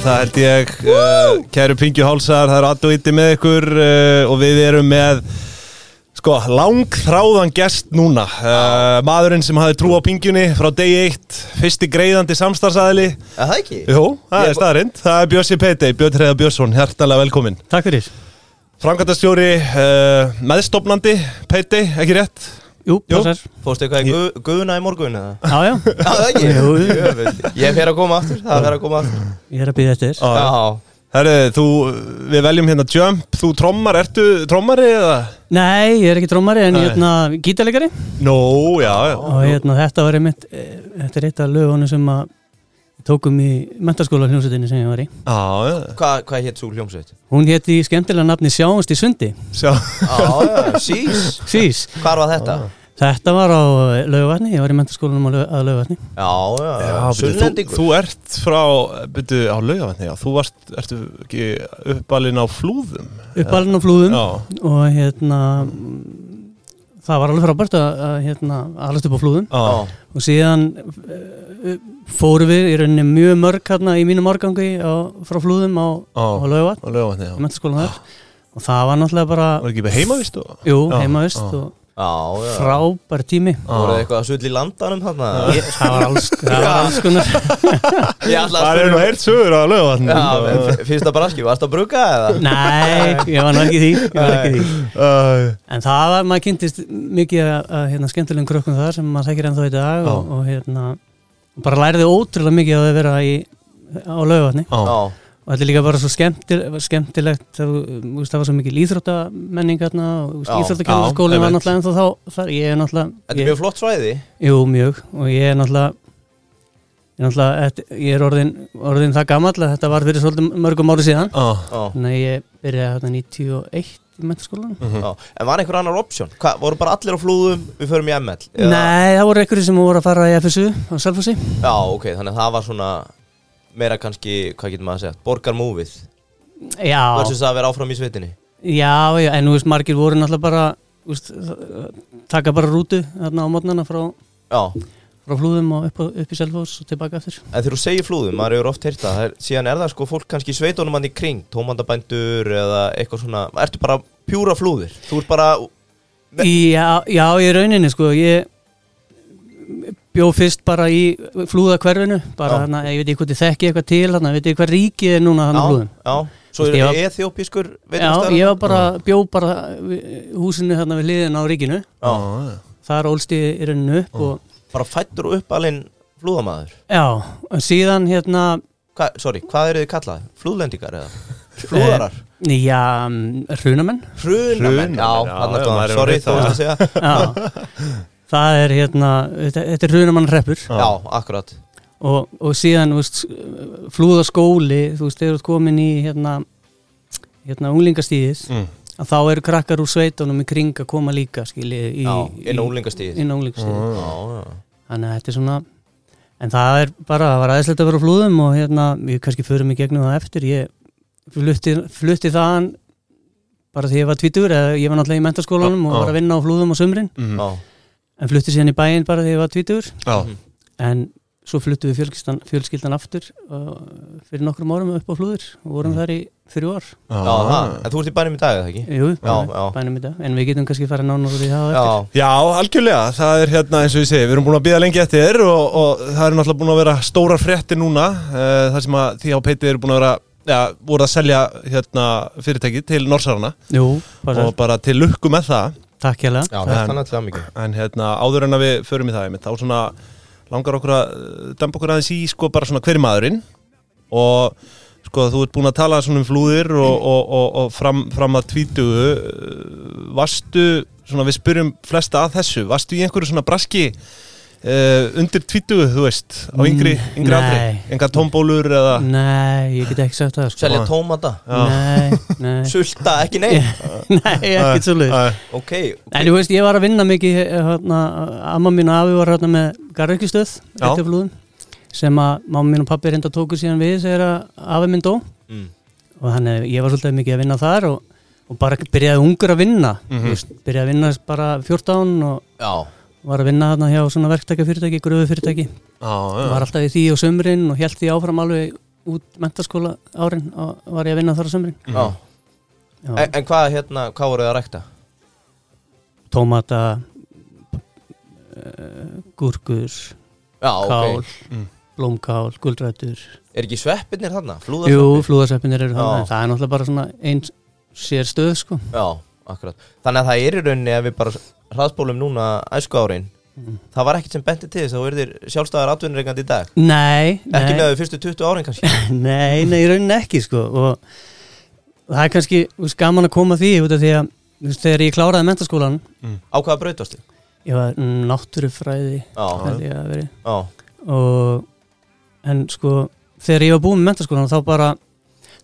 það held ég uh, Kæru Pingju Hálsar, það eru alltaf ytti með ykkur uh, og við erum með sko, langþráðan gest núna. Uh, maðurinn sem hafi trú á Pingjunni frá degi eitt, fyrsti greiðandi samstarfsæðili Er það ekki? Jú, það Ég- er staðarind, það er Bjössi Peitei, Björn Hreða Björnsson, hjertalega velkomin Takk fyrir. Framkvæmtastjóri, uh, meðstofnandi Peitei, ekki rétt? Jú, passar Fórstu eitthvað í gu- guðuna í morgun eða? Já, já, Já, það ekki? Jú, jú. Jöfull. Ég fer að koma aftur, það fer að koma aftur ég er að býða eftir Já. Já, Herri, þú, við veljum hérna Jump, þú trommar, ertu trommari eða? Nei, ég er ekki drómari en Nei. hérna gítarleikari Nó, já, já og hérna þetta var einmitt eh, þetta er eitt af lögunum sem að tókum í mentaskóla hljómsveitinni sem ég var í. Já, já, hvað, hvað hétt svo hljómsveit? Hún héti í skemmtilega nafni Sjáumst í sundi. Sjá. Já, já, sís. Sís, Hvar var þetta? þetta var á lögavatni ég var í mentaskólanum á lögavatni Já, já, Já, byrju, þú, Sunnlendingur. þú ert frá, byrju, á laugavatni, já, þú varst, ertu ekki uppalinn á flúðum? uppalinn á flúðum Já, og hérna það var alveg frábært að, að hérna, alast upp á flúðum. Já, og síðan uh, fórum við í rauninni mjög mörg hérna í mínum árgangi á, frá flúðum á, á laugavatn á laugavatni, í já. mentaskólan þar og það var náttúrulega bara Var ekki með heimavist og? jú, heimavist og frábær tími Voruð þið eitthvað að sull í landanum? Ég, það var alls, það var alls konar Það er nú heilt sögur á laugavatni. Já, en f- fyrsta braski, varst að brugga eða? nei, ég var nú ekki því, ég var ekki því. En það var, maður kynntist mikið að, að hérna, skemmtilegum krökkum þar sem maður þekkir ennþá í dag og, og hérna bara læriði ótrúlega mikið að vera í, á Já, og þetta er líka bara svo skemmtil, skemmtilegt það, það var svo mikil íþróttamenning hérna, og Já. íþróttakennaskólinn Já, var náttúrulega ennþá þá þar, ég er náttúrulega þetta er mjög flott svæði. Jú, mjög, og ég er náttúrulega ég er náttúrulega ég er orðin, orðin það gamall að þetta var fyrir svolítið mörgum ári síðan. Þannig að ég byrjaði hérna 91 í mentaskólan mhm. já. En var einhver annar option? Hvað, voru bara allir á flúðum, við förum í ML? Eða- Nei, það voru einhverju sem voru að fara í FSU á Selfossi. Já, ok, þannig að það var svona meira kannski, hvað getur maður að segja, borgarmúfið Já, versus að vera áfram í sveitinni. Já, já, en þú veist, margir voru náttúrulega bara veist, taka bara rútu þarna á mótnana frá, Já, frá flúðum og upp, á- upp í Selfoss og tilbaka eftir en þegar þú segir flúðum, maður hefur oft heyrt það, það er, síðan er það sko fólk kannski í sveitunum hann í kring, tómandabændur eða eitthvað svona, ertu bara pjúra flúðir, þú ert bara Já, já, í rauninni sko ég bjó fyrst bara í flúðakverfinu bara Já. þarna, ég veit ekki hvað þið þekki eitthvað til þarna, veit ekki hvað ríkið er núna þarna á flúðum? já, svo er ég var- eþjópiskur Já, ég var bara, bjó bara húsinu þarna við hliðin á ríkinu. Já, já. þar ólst ég í rauninu upp og bara fættur og uppalinn flúðamaður já, en síðan hérna Hva, sorry, hvað eru þið kallað? Flúðlendingar eða? Flúðarar? já, mm, hrunamenn Hrunamenn, Hrunamenn, já, já, já, er maður er sorry, að segja já, það er hérna þetta, þetta er hrunamann hreppur Já, akkurat og, og síðan, veist, flúðaskóli þú veist, þegar þú ert komin í hérna, hérna unglingastíðis Mm. Að þá eru krakkar úr sveitunum í kring að koma líka skilji í, Já, í- inn á úlingastíð já þannig að þetta er svona en það er bara, það var aðeinslegt að vera flúðum og hérna, við kannski förum í gegnum það eftir. Ég flutti, flutti þaðan bara því ég var tvítur eða ég var náttúrulega í mentaskólanum og var að vinna á flúðum á sumrin. Mhm. Já, en flutti síðan í bæinn bara því ég var tvítur Já, en svo fluttum við fjölskyldan, fjölskyldan aftur uh, fyrir nokkrum árum upp á flúður og vorum þar í þrjú ár. Já, það. þú ert í bænum í dag, eða ekki? Jú, Já, já. bænum í dag. En við getum kannski fara nánar úr í það á Já, eftir. Já, algjörlega, það er hérna eins og ég segi, við erum búin að býða lengi eftir og, og það er náttúrulega búin að vera stórar fréttir núna uh, þar sem að því á peiti eru búin að vera, já, voru að selja hérna fyrirtæki til Norsarana Jú, bara, og bara til lukku með það. Takk hjá já, En- hérna áður en að við förum í það einmitt, þá svona langar okkur að uh, dempa okkur aðeins í sko bara svona hver er maðurinn? Og sko þú ert búin að tala svona um flúðir og, og, og, og fram, fram að tvítugu. Uh, varstu, svona við spyrjum flesta að þessu, varstu í einhverju svona braski uh, undir tvítugu þú veist, á yngri, Mm, yngri aldri. nei. engar tómbólur eða Nei, ég get ekki sagt það sko. Selja tómata. Nei, nei, Sulta, ekki nei nei, ekkert svo leið Æ, Ok, En þú veist, ég var að vinna mikið hérna, Amma mín og afi var hérna með garðurkistöð eftir flúðum sem að mamma mín og pappi reynda tóku síðan við þegar að afi minn dó. Mm. og þannig að ég var svolítið mikið að vinna þar og, og bara byrjaði ungur að vinna Mhm. þú veist, byrjaði að vinna bara 14 og Já, var að vinna þarna hjá svona verktækjafyrirtæki, gröðufyrirtæki var alltaf í því á sömurinn og held því áfram alveg út mentaskóla árin og var ég að vinna þar á sömrin Já. Já, En, en hvað, hérna, hvað voruð þið að rækta? tómata uh, gúrkur Já, kál, ok Mm. blómkál, guldrættur Er ekki sveppirnir þarna? Jú, flúðarsveppinir eru þannig það er náttúrulega bara svona eins sér stöð sko. Já, akkurat. Þannig að það er í rauninni ef við bara hraðspólum núna æsku árin Mm. Það var ekkert sem benti til þess að þú erðir sjálfstæðar atvinnureikandi í dag. Nei, Ekki nei, með þau fyrstu 20 árin kannski. Nei, nei, í rauninni ekki sko og, og það er kannski gaman að koma því út af því að veist, þegar ég kláraði mentaskólan Á hvaða brautastu? ég var mm, náttúrufræði já, og en sko þegar ég var búinn með mentaskólan þá bara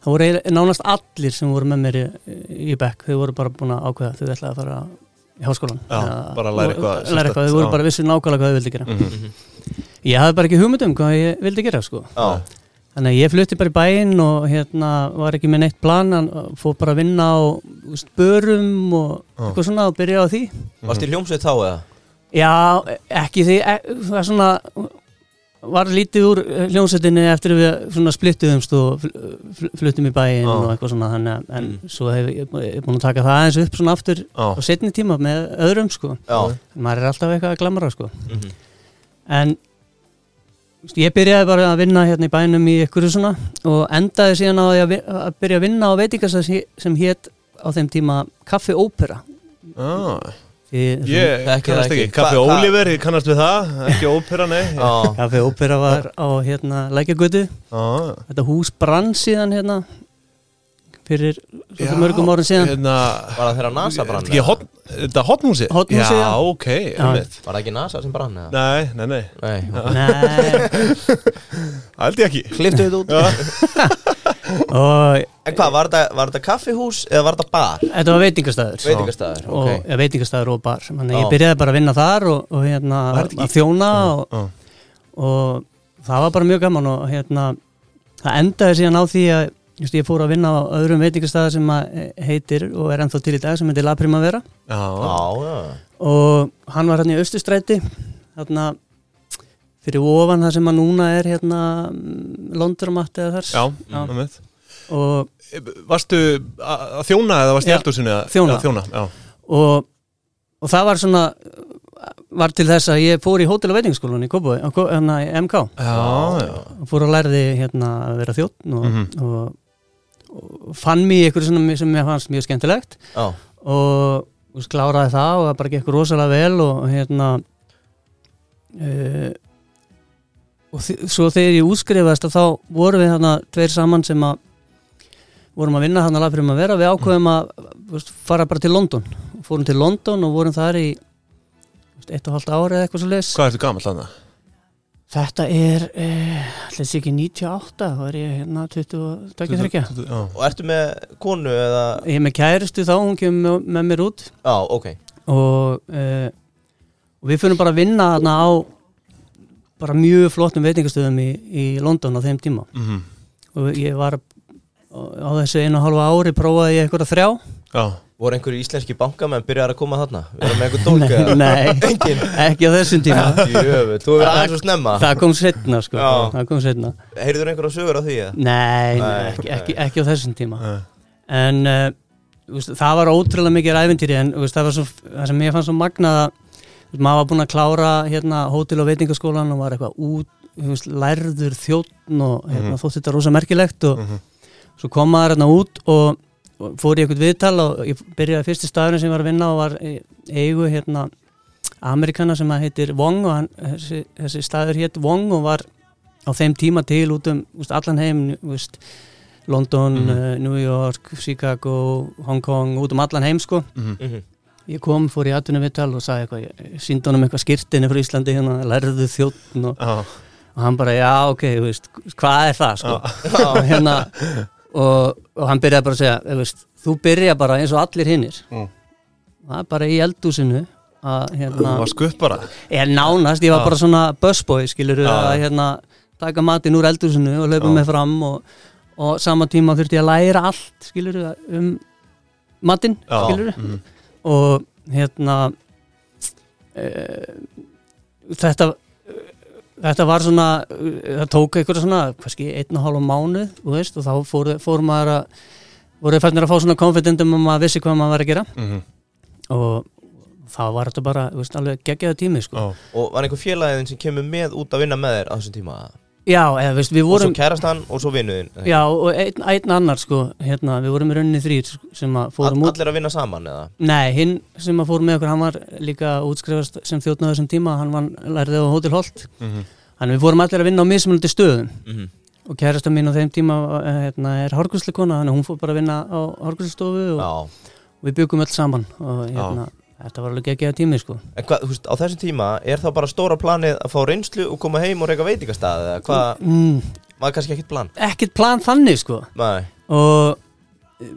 það voru nánast allir sem voru með mér í, í bekk, þau voru bara búin að ákveða þau ætlaði að fara í háskólan bara læra eitthvað læra eitthvað, þau voru já. bara vissu nákvæmlega hvað þau vildi gera Mhm. ég hafði bara ekki hugmynd um hvað ég vildi gera sko já, þannig að ég flutti bara í bæinn og hérna var ekki með neitt plan en fór bara að vinna á úst, börum og Já. eitthvað svona og byrja á því Varst í hljómsveit þá eða? Já, ekki því e, það er svona var lítið úr eh, hljómsveitinni eftir að við splittuðumst og fl- fl- fluttum í bæinn Já. og eitthvað svona þannig en Mm. svo hef ég, búin að taka það aðeins upp svona aftur á Já, setni tíma með öðrum sko. Já, maður er alltaf eitthvað að glamra sko. Mhm, en þú veist, ég byrjaði bara að vinna hérna í bænum í ykkur svona og endaði síðan á að, að byrja að vinna á veitingastað sem hétt á þeim tíma Kaffi Ópera. Ah, Því, ég kannast ekki. ekki. Kaffi Oliver, ég kannast við það. Ekki ópera, nei. Kaffi Ópera var á hérna Lækjagötu þetta hús brann síðan hérna fyrir já, mörgum árum síðan. hérna, Var það þeirra NASA brann? Þetta ekki hot- Þetta hotmúsi? Hotmúsið, Já, já. ok, Var það ekki NASA sem brann eða? Nei, nei, nei, Nei, Nei, það held ég ekki. Kliftu þetta út En hvað, var þetta, kaffihús eða var þetta bar? þetta var veitingastæður Veitingastæður, og ok. ja, veitingastæður og bar. Þannig að ég byrjaði bara að vinna þar og, og hérna að þjóna og, og það var bara mjög gaman og hérna það endaði síðan á því að just, ég fór að vinna á öðrum veitingastæður sem að heitir og er ennþá til í dag sem heitir La Primavera. Já, Já, og hann var hérna í Östustræti hérna fyrir ofan það sem að núna er hérna Londromat eða þar já, Já. einmitt og, Varstu að að þjóna eða varstu í eldhúsinu? eða- þjóna. Já, þjóna, já og, og það var svona var til þess að ég fór í hótel og veitingskólan í Kópavogi, á Kó- hérna í MK Já, já og fór að lærði hérna að vera þjótt og, Mhm. og, og fann mér ykkur svona sem mér fannst mjög skemmtilegt Já, og og kláraði það og það bara gekk rosalega vel og hérna uh, og svo þegar ég útskrifast að þá vorum við hérna tveir saman sem að vorum að vinna hann að lafðurum að vera. Við ákveðum að veist, fara bara til London. Fórum til London og vorum þar í veist, eitt og halvt ári eða eitthvað svo leis Hvað ertu gamall þarna? þetta er eh, allir sé ekki 98 þá er ég hérna 22 Já, og ertu með konu eða? Ég er með kæristu þá, hún kemur með, með mér út. Já, ok. Og, uh, og við fyrir bara að vinna þarna á bara mjög flottum veitingastöðum í, í London á þeim tíma. Mhm, og ég var á þessu einu og halva ári prófaði ég eitthvað þrjá. Já. Voru einhverju íslenski bankamenn byrjar að koma þarna? Við erum með einhver dólk eða? nei, Engin ekki á þessum tíma. Jöfn, þú verður aðeins að snemma. Það kom setna sko. Já. það kom setna Heyrður einhverja sögur á því eða? nei, nei, Nei, ekki, nei. ekki, ekki á þessum tíma. Eh, en uh, það var ótrúlega mikið æventýri en veist, það var svo, það sem ég fann svo magnað að veist, maður var búinn að klára hérna, hótel og veitingaskólan og var eitthvað út veist, lærður þjóttn og hérna, Mhm. þótt þetta rosa merkilegt og mhm, svo kom maður hérna út og, og fór í eitthvað viðtal og ég byrjaði fyrsti staðurinn sem ég var að vinna og var í eigu hérna Amerikana sem að heitir Wong og hann, þessi, þessi staður hétt Wong og var á þeim tíma til út um úst, allan heim úst, London, Mhm. uh, New York, Chicago, Hong Kong út um allan heim sko mhm. Ég kom, fór í atvinnu viðtal og sagði eitthvað ég síndi honum eitthvað skirtinni frá Íslandi hérna, lærðu þjóttn og, Já, og hann bara já ok, þú veist, hvað er það sko? Já, og hérna og, og hann byrjaði bara að segja þú, veist, þú byrja bara eins og allir hinnir Mm. það er bara í eldúsinu að þú hérna var skutt bara. Ég nánast, ég var Já. bara svona busboy skilur að hérna taka matinn úr eldúsinu og Já. með fram og, og sama tíma þurfti ég að læra allt skilur um matinn Já, skilur mhm, og hérna uh, þetta þetta var svona uh, það tók eitthvað svona, kannski einn og hálf mánuð, þú veist, og þá fór, fór maður að voru fannir að fá svona konfidendum og maður vissi hvað maður var að gera Mhm. og þá var þetta bara, þú veist, alveg geggjaða tími, sko. Og var einhver félagin sem kemur með út að vinna með þér á þessum tíma? Já, eða, veist, við Og vorum, svo kærastan og svo vinnuðin? já, og einn, einn annar, sko, hérna, við vorum í rauninni þrýr sem að fórum út. Allir að vinna saman eða? Nei, hinn sem að fór með okkur, hann var líka útskrifast sem þjóttnaður þessum tíma, hann var lærði á Hotel Holt. Mhm. Þannig við fórum allir að vinna á mismunandi stöðum. Mm og kærasta mín á þeim tíma eh, hérna, er að hún fór bara að vinna á hárgræslestofu og, Já. og við byggum öll saman og hérna, þetta var alveg geggjaða tími sko. En hvað, þú veist, á þessum tíma er þá bara stóra planið að fá reynslu og koma heim og reyka veitingastað eða hvað, mm, var kannski ekkit plan? ekkert plan þannig sko Nei. og eh,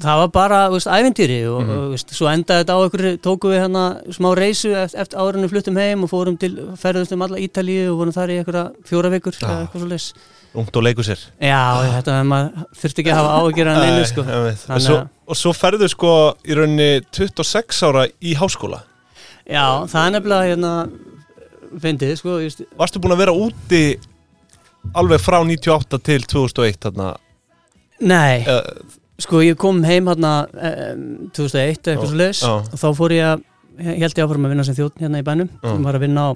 það var bara, þú veist, æventýri og, Mhm. og veist, svo endaði þetta á einhverju tókum við hérna smá reysu eftir, eftir árunni fluttum heim og fórum til ferðust um alla Ítalíu og vorum þar í einhverja fjóra vikur eða eitthvað svo leys Ungt og leikur sér. Já, þetta, maður þurfti ekki að hafa neinu sko. Nei, ég veit. Þannig svo, Og svo ferðu sko í rauninni 26 ára í háskóla. Já, það er nefnilega hérna fyndið, sko, just, Varstu búin að vera úti alveg frá 98 til 2001 þarna? Nei, uh, sko ég kom heim hérna um, 2001 eða eitthvað svo leis og þá fór ég að, held ég áfram að vinna sem þjótt hérna í bænum, sem var að vinna á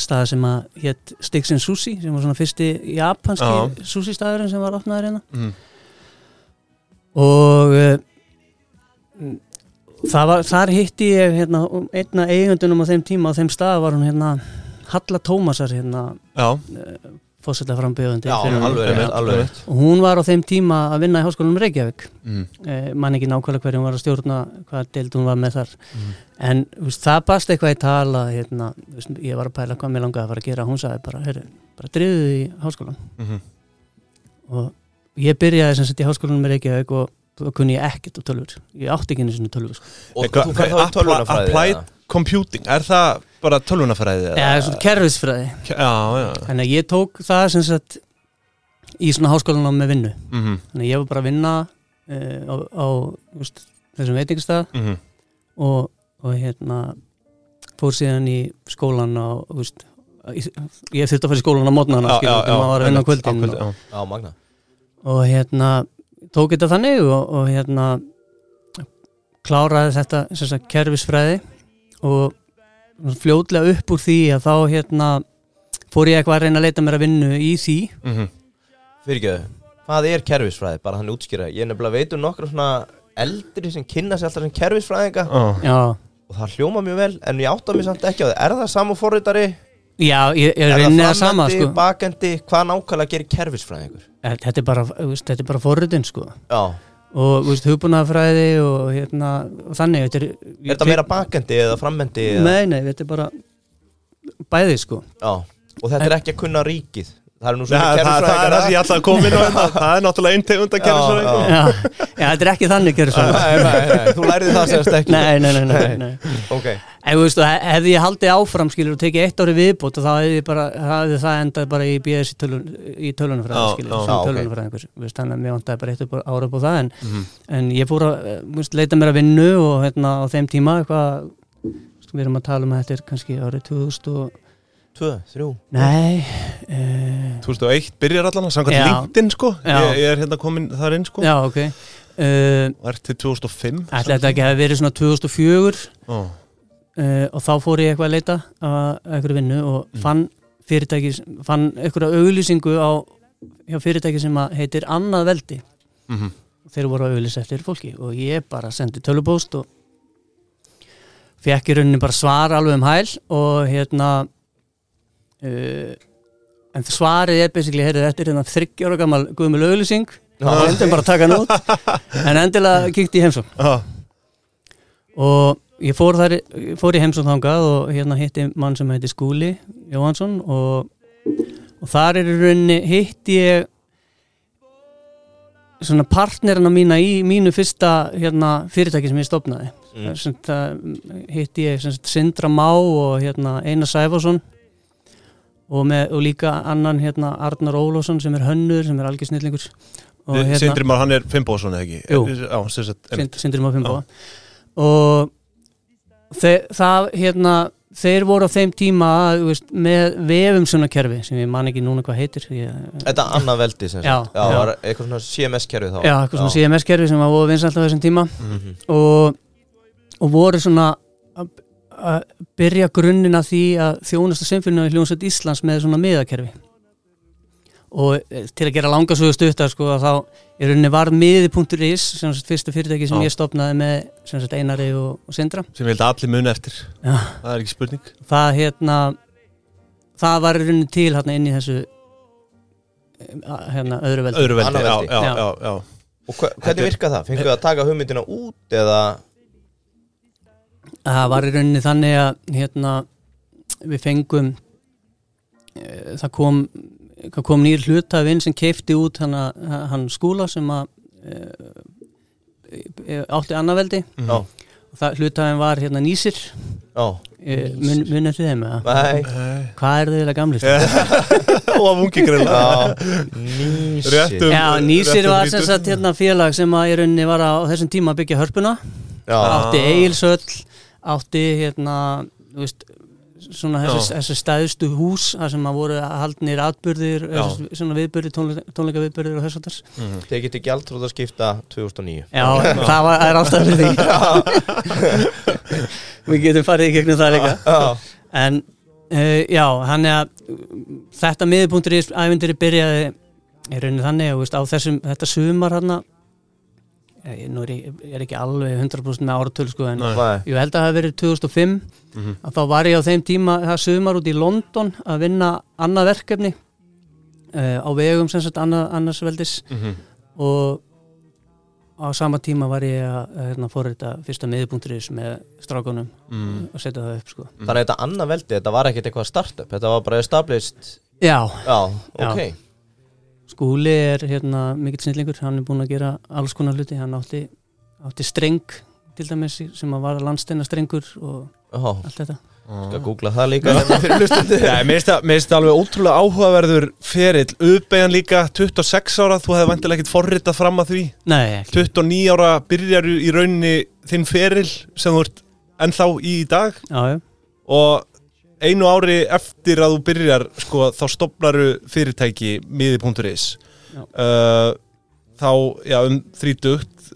stað sem að hétt Stixin Sushi sem var svona fyrsti japanski Já. sushi staðurinn sem var opnaður hérna. Mm, og uh, það var, þar hitti ég hérna, einna eigundunum á þeim tíma á þeim stað var hún hérna Halla Tómasar hérna Já, fórsetta frambjöðundi Já, alveg rétt, einmitt, alveg einmitt. rétt. og hún var á þeim tíma að vinna í háskólanum Reykjavík mm, eh, man ekki nákvæmlega hverju hún var að stjórna hvað deild hún var með þar mm. en veist, það bast eitthvað í tala hérna, veist, ég var að pæla hvað mér langaði að fara að gera hún sagði bara, heyrðu, bara driðu í háskólan mm og ég byrjaði sem sagt í háskólanum Reykjavík og þá kunni ég ekkert á tölfur ég átti ekki einu sinni tölfur sko. Og þú færð þá í apply- tölvunafræði applied-? Computing, er það bara tölvunafræði? eða? eða svona kerfisfræði Já, já þannig að ég tók það sem sagt í svona háskólanum með vinnu mm þannig að ég var bara að vinna uh, á, á veist, þessum veitingstað -hmm. og, og hérna fór síðan í skólan á, veist, ég, þurfti að fara í skólan á mótnana, þegar maður var að vinna á kvöldin og, já. Já, magna og hérna tók þetta þannig og, og hérna kláraði þetta sem sagt, kerfisfræði og fljótlega upp úr því að þá hérna fór ég eitthvað að reyna að leita mér að vinnu í því Mm Fyrirgeðu, hvað er kerfisfræði? Bara hann útskýra Ég er nefnilega veit um nokkra svona eldri sem kynna sér alltaf sem kerfisfræðinga Já, já, og það hljóma mjög vel en ég átta mig samt ekki á það Er það saman forritari? já ég, ég Er reyni það sama sko. bakendi? Hvað nákvæmlega gerir kerfisfræðingur? þetta er bara, er bara forritin sko. Já, og hugbúnaðafræði og hérna, og þannig er, er þetta meira bakendi eða frammendi? Eða? Nei, nei, þetta er bara bæði sko Já, og þetta er ekki að kunna ríkið Það er nú svona það, það er það sem ég ætla að koma inn á þetta Það er náttúrulega einn tegund að já þetta er ekki þannig nei, þú lærið það sérst ekki. Nei, nei, nei, nei, nei. Ok, En þú veist, hefði ég haldið áfram skilur og tekið eitt ári viðbót og þá hefði, það endað bara í BS í, tölun, í tölunafræði Já, skilur, já. sem Já, ok. tölunafræði veist, þannig að mér vantaði bara eitt ára upp á það en, Mhm. en ég fór að eh, veist, leita mér að vinnu og hérna á þeim tíma eitthvað, við erum að tala um að þetta er kannski árið 2000 og, tvö, þrjú. Nei uh, 2001 byrjar allan að samkvæmt Já. LinkedIn sko. Ég, ég er hérna komin þar inn sko. Já, ok. Uh, og er til 2005 ætla þetta ekki að hafa verið svona 2004 Ó, uh, og þá fór ég eitthvað að leita að einhverju vinnu og Mm. fann fyrirtæki, fann einhverja auglýsingu á hjá fyrirtæki sem að heitir Annað Veldi. Mhm. þeir voru að auglýsa eftir fólki og ég bara sendi tölupóst og fekk í rauninni bara svar alveg um hæl og hérna uh, en svarið er basically, heyrðu, þetta er hérna þryggjára gammal guðmul auglýsing. Og endur bara taka hann út. En endilega kíkti í heimsókn. Já, og ég fór, þar, fór í heimsókn þangað og hérna hitti mann sem heiti Skúli Jóhansson og, og þar er í rauninni hitti ég svona partnerina mína í mínu fyrsta hérna, fyrirtæki sem ég stopnaði Mm. hitti ég Sindra Má og hérna, Einar Sæfarsson og, með, og líka annan hérna, Arnar Ólafsson sem er hönnur sem er algjör snillingur og hérna, Sindri Már, hann er Fimboðsson eða ekki Jú. Já, sem sagt, einmitt. Sind, Sindri Má Fimbo og þe það hérna þeir voru á þeim tíma þú veist, með vefum svona kerfi sem ég man ekki núna hvað heitir ég, Þetta annað veldi sem Já, sagt Já, já. var eitthvað svona CMS-kerfi þá já, eitthvað svona CMS kerfi sem var voru vinsælt á þessum tíma Mhm. og, og voru svona að- að byrja grunninn að því að þjónusta symfóninu í hljónsveit Íslands með svona miðakerfi og eh, til að gera langa svo stuttar sko að þá í rauninni var miði.is sem sagt fyrsta fyrirtæki sem Já. ég stopnaði með sem sagt Einari og, og Sindra sem ég held að allir muni eftir Já. það er ekki spurning það hérna það var í rauninni til hérna inn í þessu eh, hérna öðru veldi öðru veldi, Annað já, já, Já. já, já. Og hvernig er- virka það? Fengu það að taka hugmyndina út eða það var í rauninni þannig að hérna við fengum e, það kom það kom nýr hlutafinn sem keifti út hana, hann skúla sem að e, e, átti annaveldi. Já, og það hlutafinn var hérna nýsir. Já. E, mun, mun eftir þeim eða? Nei. Nei. hvað er þau eiginlega gamlir? og af ungi grilla Já, nýsir. Réttum. Já, nýsir var sem sagt hérna félag sem að í rauninni var á þessum tíma að byggja hörpuna. Já, átti eigilsöll átti hérna þú veist, svona þessi, Já. þessi stæðstu hús þar sem að voru haldnir atbyrðir Já. þessi, svona viðbyrðir, tónleika, tónleika viðbyrðir og þess að þess Mhm. þeir getur gjaldróð að skipta 2009 Já, það var, er ástæður fyrir því Við getum farið í gegnum það líka En uh, já, hann er að þetta miðpunktur í ævindiri byrjaði í rauninni þannig að á þessum, þetta sumar hann nú er ég, er ekki alveg 100% með áratölu sko en Nei. Ég held að það hafi verið 2005 Mhm. að þá var ég á þeim tíma það sumar út í London að vinna annað verkefni uh, á vegum sem sagt annað, annars veldis Mhm. og á sama tíma var ég að, hérna, fórrita fyrsta miðpunkturis með strákunum Mhm. og setja það upp sko Þannig að þetta annað veldi, þetta var ekkert eitthvað startup Þetta var bara established Já, Já, ok Skúli er hérna mikill snillingur, hann er búinn að gera alls konar hluti, hann átti, átti streng til dæmis sem að var landsteina strengur og Já, allt þetta. Skal googla það líka hérna mér finnst það- alveg ótrúlega áhugaverður ferill, uppbeigjan líka 26 ára, þú hefði vantilega ekkert forritað fram að því. Nei, ekki. 29 ára byrjar í rauninni þinn ferill sem þú ert ennþá í í dag. Já, já, og einu ári eftir að þú byrjar sko, þá stopnaru fyrirtæki miði.is uh, þá, já, um þrítugt.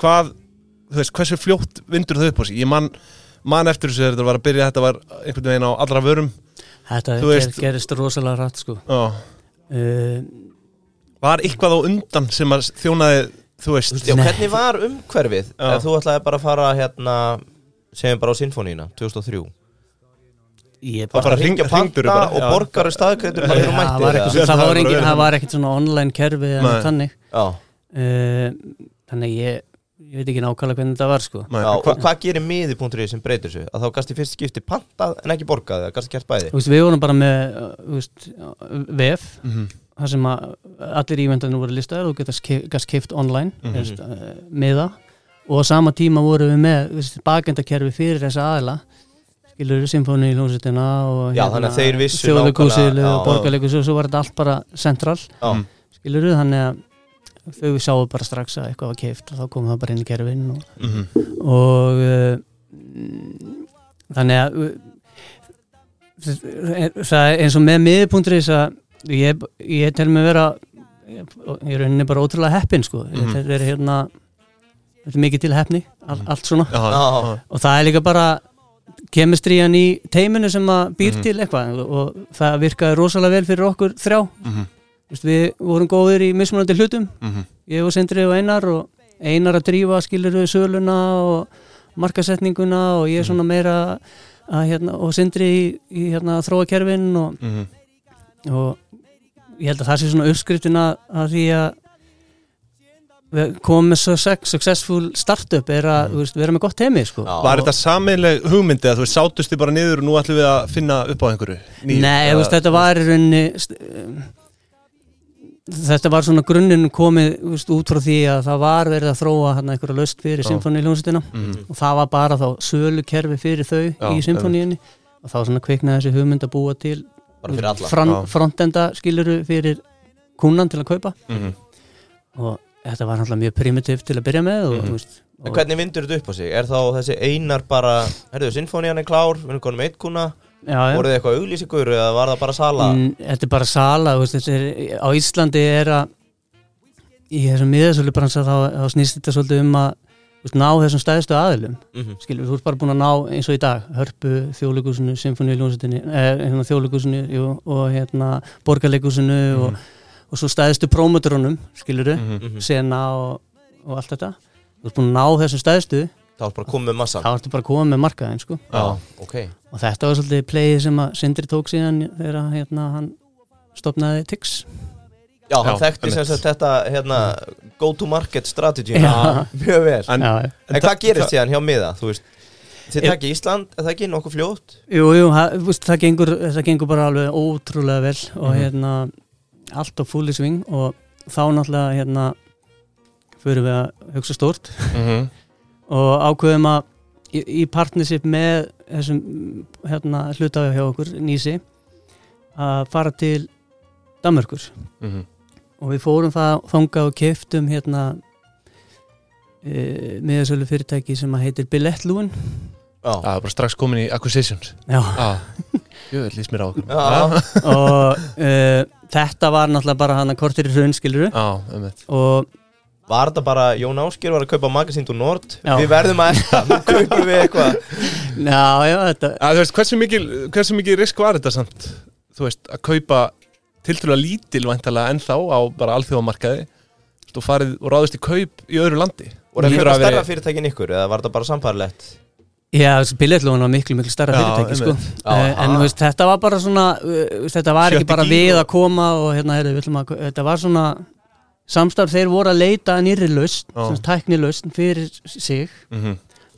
Hvað, þú veist, hversu fljótt vindur þau upp á sig, ég man man eftir þessu þegar þetta var að byrja, þetta var einhvern veginn á allra vörum. Þetta ger, veist- gerist rosalega rætt sko. Uh, var eitthvað á undan sem að þjónaði, þú veist Já, hvernig var umhverfið? Þú ætlaði bara að fara hérna segjum bara á Sinfonína 2003 Ég Bara, bara hring- panta og borgar staðkreitur bara hér og það mættir var, ekkert, það, Það var var engin, bara það var ekkert svona online kerfi þannig. Já, uh, Þannig ég, ég veit ekki nákvæmlega hvernig þetta var sko. Nei, já, hva, hvað gerir miði.ri sem breytir þessu? Að þá gast í fyrst skipti pantað en ekki borgað eða gast gert bæði? Þú veist, Við vorum bara með þú veist, VF Mhm. þar sem að allir ívendarnir voru listaðir og getast gast keift online mm -hmm. uh, miða. Og á sama tíma vorum við með bakendakerfi fyrir þessa aðila skilur symfóni í hljómsveitina og vissu þjóðleikúsil og já. borgarleikus og svo var þetta allt bara central Já, Mhm. skilur þannig að þau sáu bara strax að eitthvað var keift og þá kom það bara inn í kerfin og, Mhm. og uh, mm, þannig að það er eins og með miðpunkturis að ég, ég tel mig vera ég er rauninni bara ótrúlega heppin sko. Mhm. þetta er hérna þetta er mikið til heppni, all, allt svona Já, Já. já. og það er líka bara kemistrían í teiminu sem að býr Mhm. til eitthvað og, það virkaði rosalega vel fyrir okkur þrjá Mhm. Vist, við vorum góðir í mismunandi hlutum Mhm. ég og Sindri og Einar og Einar að drífa skilur við söluna og markasetninguna og ég svona meira að, hérna, og Sindri í, í hérna, þróakerfin og, Mhm. og ég held að það sé svona uppskriftin að því að með success, successful startup er að mm. veist, vera með gott heimi sko. Var þetta sameinleg hugmyndi að þú sátust þið bara niður og nú ætlum við að finna upp á einhverju? Nýju? Nei, veist, þetta var st- um, þetta var svona grunninn komið veist, út frá því að það var verið að þróa hann einhverja löst fyrir Já. symfóni hljómsveitina Mhm. og það var bara þá sölukerfi fyrir þau Já, í symfóníinni og þá svona kviknaði þessi hugmynd að búa til bara fyrir alla fran, Já. frontenda skiluru fyrir kúnan til að kaupa Mhm. og þetta var náttúrulega mjög primitiv til að byrja með og, Mhm. þú veist, og, hvernig vindur þetta upp á sig? Er þá þessi einar bara, herruðu, sinfónían er klár, við erum konum eitt kuna, voruð þið eitthvað auglýsingur eða var það bara sala? Mm, Þetta er bara sala veist, er, á Íslandi er að í þessum miðasölu bransa þá, þá snýst þetta svolítið um að veist, ná þessum stæðstu aðilum Mhm. skilur, þú ert bara búin að ná eins og í dag hörpu, þjóðleikúsinu, symfóníuljónsettinni eh, hérna, þjóðleikúsinu jú, og hérna borgarleikúsinu og, og svo stæðstu prómotorunum skiluru, Mhm. Mhm. sena og, og allt þetta þú ert búin að ná þessum stæðstu Það var bara komið með massan þá ertu bara koma með markaðin sko. Já, ok og þetta var svolítið playið sem að Sindri tók síðan þegar hérna, hann stopnaði Tix Já, hann Já, þekkti sem sagt þetta hérna, go to market strategy Já. Mjög vel En- já, já. En hvað gerist síðan hjá miða, þú veist Þið Ég- takki Ísland, er það ekki nokkuð fljótt? Jú, jú, það, það, gengur, það gengur bara alveg ótrúlega vel og Mhm. hérna allt á fulli sving og þá náttúrulega hérna fyrir við að hugsa stórt. Mhm. og ákveðum að í, í partnership með þessum hérna, hlutafi hjá okkur, Nýsi að fara til Danmörkur Mhm. og við fórum það þangað og keftum hérna e, miðasölu fyrirtæki sem að heitir Billettlúin Já, Það er bara strax komin í acquisitions. Já, jú, lýst mér á okkur. Já. og uh, þetta var náttúrulega bara hann að kortir í raun skiluru Já, um þetta og Var þetta bara, Jón Ásker var að kaupa Magazine to Nord? Já. Við verðum að nú kaupum við eitthvað. Já, já, þetta Þú veist, hversu mikil, hversu mikil risk var þetta samt Þú veist, að kaupa tiltrúlega lítil væntalega ennþá á bara alþjóðamarkaði? Þú farið og ráðist í kaup í öðru landi. Og að vera- stærra fyrirtækin ykkur Eða var þetta bara samfærlegt? Já, Billettlúin var miklu, miklu starra fyrirtæki sko. uh, en veist, þetta var bara svona uh, þetta var Sjötti ekki bara við og- að koma og hérna, að, þetta var svona samstarf, þeir voru að leita nýri lausn, sem tækni lausn fyrir sig. Mhm,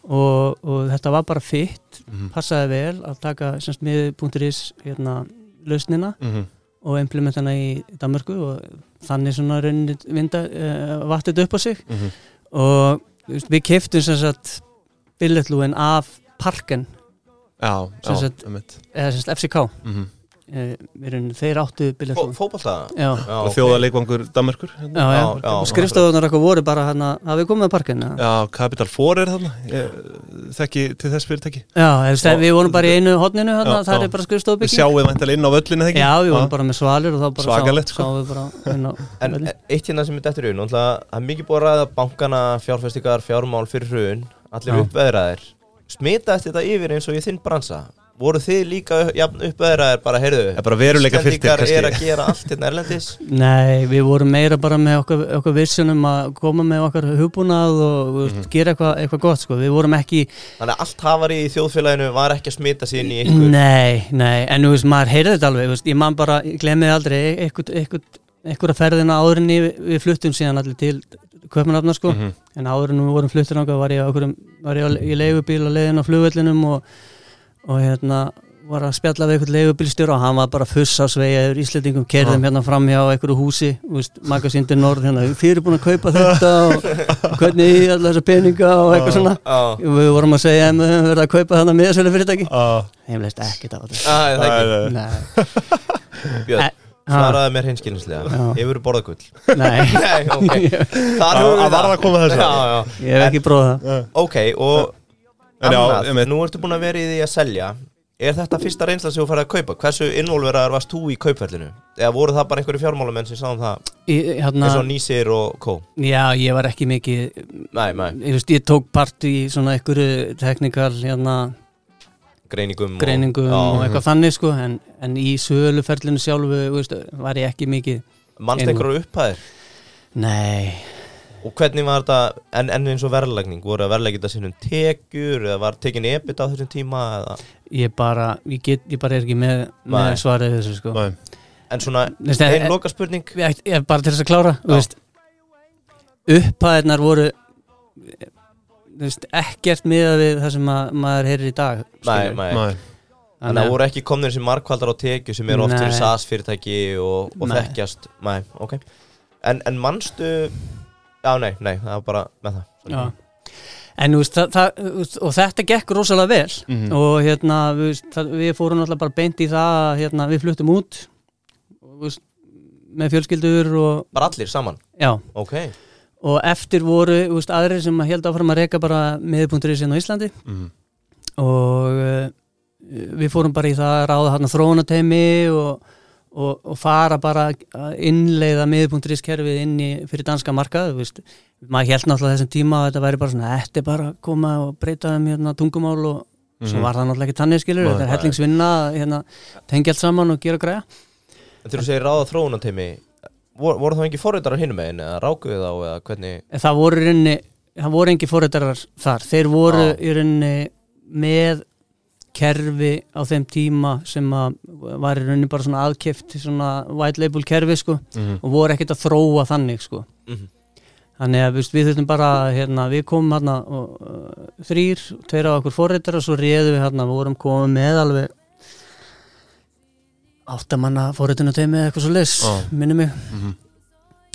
og, og þetta var bara fitt mhm, passaði vel að taka miði.is hérna lausnina mhm. og implementana í Danmörku og þannig svona vinda uh, vattið upp á sig. Mhm. og við keftum sem sagt billetlúin af Parken. Já, já, sagt- um þetta eða sem sagt FCK Mhm. uh, rauninni, þeir áttu billetlúin já, Já, já, og skrifstofunar eitthvað voru bara hérna, hafið komið að Parken já, Capital 4 er þarna. Ég þekki til þess fyrirtæki. Já eða, við vorum bara í einu hotninu hérna, Já, það já. er bara Við skrifstofubygging sjáum væntalega inn á völlinu þegar já, við vorum bara með svalir og þá bara Svakalegt, sá, sko. sáum við bara inn á En völlinn. e- eitt hérna sem er dettur í raun Það er mikið búið að ræða bankana, fjárfestingar, fjármál fyrir hrun Allir uppveðraðir Smitaðist þetta yfir eins og í þinn bransa? Voru þið líka uppveðraðir bara, heyrðu Það er að gera allt hérna erlendis Nei, við vorum meira bara með okkar, okkar vissunum að koma með okkar hugbúnað og mm Mhm. gera eitthvað eitthva gott sko. við vorum ekki, Þannig að allt hafari í þjóðfélaginu var ekki að smita inn í ykkur nei, nei en þú veist, maður heyrði þetta alveg, veist, ég man bara ég glemði aldrei eitthvað, eitthvað, eitthvað ferðina áður en við, við fluttum síðan allir til Köpmanafna sko. Mhm. en áður en við vorum náttúrulega var ég, okkur, var ég í leigubíl á leiðin á flugvellinum og, og hérna var að spjalla við eitthvað leigubílstjóra og hann var bara fuss á sveigja yfir Íslandingum, kerðum hérna fram hjá einhverju húsi, magasíndir norð hérna, þið eru búin að kaupa þetta og hvernig í alla þessa peninga og eitthvað svona. Já, við vorum að segja að við verið að kaupa þarna miðasölu fyrirtæki. Ah, ég leist ekkert á þetta. Nei, svaraði mér hinskilinslega. Hefur borðað gull? nei, Nei, ok. Þar höfum við að varð að koma þessu. Já, já. Ég hef ekki bróða það. Ok, og annað, nú ertu búin að vera í því að selja. Er þetta fyrsta reynsla sem þú færði að kaupa? Hversu involveraðar varst þú í kaupfellinu? Eða voru það bara einhverju fjármálamenn sem sáum það? Í- hérna, eins og Nýsir og Kó? já, ég var ekki mikið Nei, nei, ég, veist, ég tók part í svona einhverju teknikal hérna, greiningum og- greiningum Já. og, eitthvað þannig sko en, en í söluferlinu sjálfu veist, var ég ekki mikið Manst Einu. einhverju upphæðir? nei, Og hvernig var þetta, en, en eins og verðlægning voru að verðlægja þetta sinnum tekjur eða var tekin ebit á þessum tíma eða ég bara ég, get, ég bara er ekki með, með svarið þessu sko Nei. En svona, einn loka spurning ég, ég, bara til þess að klára upphæðirnar voru veist, ekkert miða við það sem að, maður heyrir í dag Nei, skilurðu. nei Nei. Þannig að voru ekki komnir sem markvaldar á tekju sem eru oft fyrir SAS fyrirtæki og, og Nei. þekkjast Nei, ok En, en manstu Já, nei, nei, það var bara með það Já. En þú veist, það, það, þú veist, og þetta gekk rosalega vel Mhm. og hérna, við, veist, það, við fórum náttúrulega bara beint í það að hérna, við fluttum út og, þú veist, með fjölskyldur og Bara allir saman já, Ok, og eftir voru úst, aðrir sem held áfram að reyka bara miðpunkturinn sinna á Íslandi Mhm. og uh, við fórum bara í það að ráða hann þróunateimi og, og, og fara bara að innleiða miðpunkturins kerfið inn í fyrir danska markað veist. maður held náttúrulega þessum tíma að þetta væri bara svona er bara að koma og breyta um hérna, tungumál og svo Mhm. var það náttúrulega ekki tannig skilur þetta er hellingsvinna hérna, tengja allt saman og gera græja En þegar þú segir ráða þróunarteimi voru, voru það ekki forritarar hinum megin eða rákuðu þá eða hvernig það voru í rauninni það voru engi fórhættarar þar þeir voru Já. í rauninni með kerfi á þeim tíma sem að var í rauninni bara svona aðkift svona white label kerfi sko Mhm. og voru ekkert að þróa þannig sko Mhm. þannig að við þurftum bara hérna, við komum hérna og, uh, þrýr, tveir af okkur fórhættar og svo réðum við hérna, við vorum komið með alveg áttamanna fórhættunateimi eða eitthvað svo leis, Já. minni mig Mhm.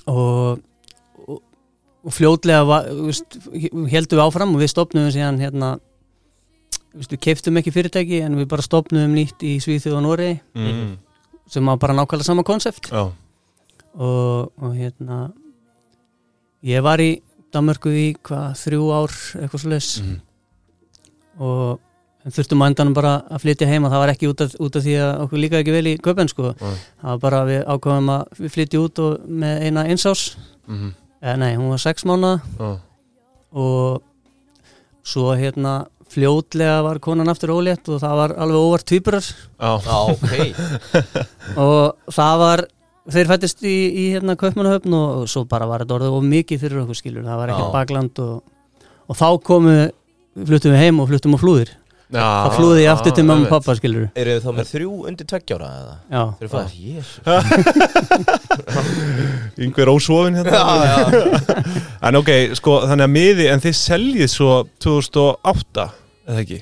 og, og, og fljótlega var, veist, heldum við áfram og við stopnum síðan hérna veist, við keiftum ekki fyrirtæki en við bara stopnum nýtt í Svíþjóð og Noregi Mhm. sem var bara nákvæmlega sama konsept Já. og, og hérna ég var í Danmörku í hvað þrjú ár eitthvað svo leis Mhm. og þurftum á endanum bara að flytja heim og það var ekki út af, út af því að okkur líka ekki vel í köpen sko Nei. það var bara við ákvæmum að við flytja út og með eina einsás Mhm. eða nei, hún var sex mánuða Já. og svo hérna fljótlega var konan aftur ólétt og það var alveg óvart tvíburar Já. Já, ok og það var þeir fættist í, í hérna kaupmannahöfn og svo bara var þetta orðið of mikið fyrir okkur skilur, það var ekkert Já. bakland og, og þá komu fluttum við heim og fluttum á flúðir. Þá flúði ég aftur til mamma og pappa skilur Eru þið þá með þrjú undir tveggjára eða? já, Þeir fæðast, jésus Yngver ósofin hérna Já, já En ok, sko, þannig að miði En þið seljið svo 2008 Eða ekki?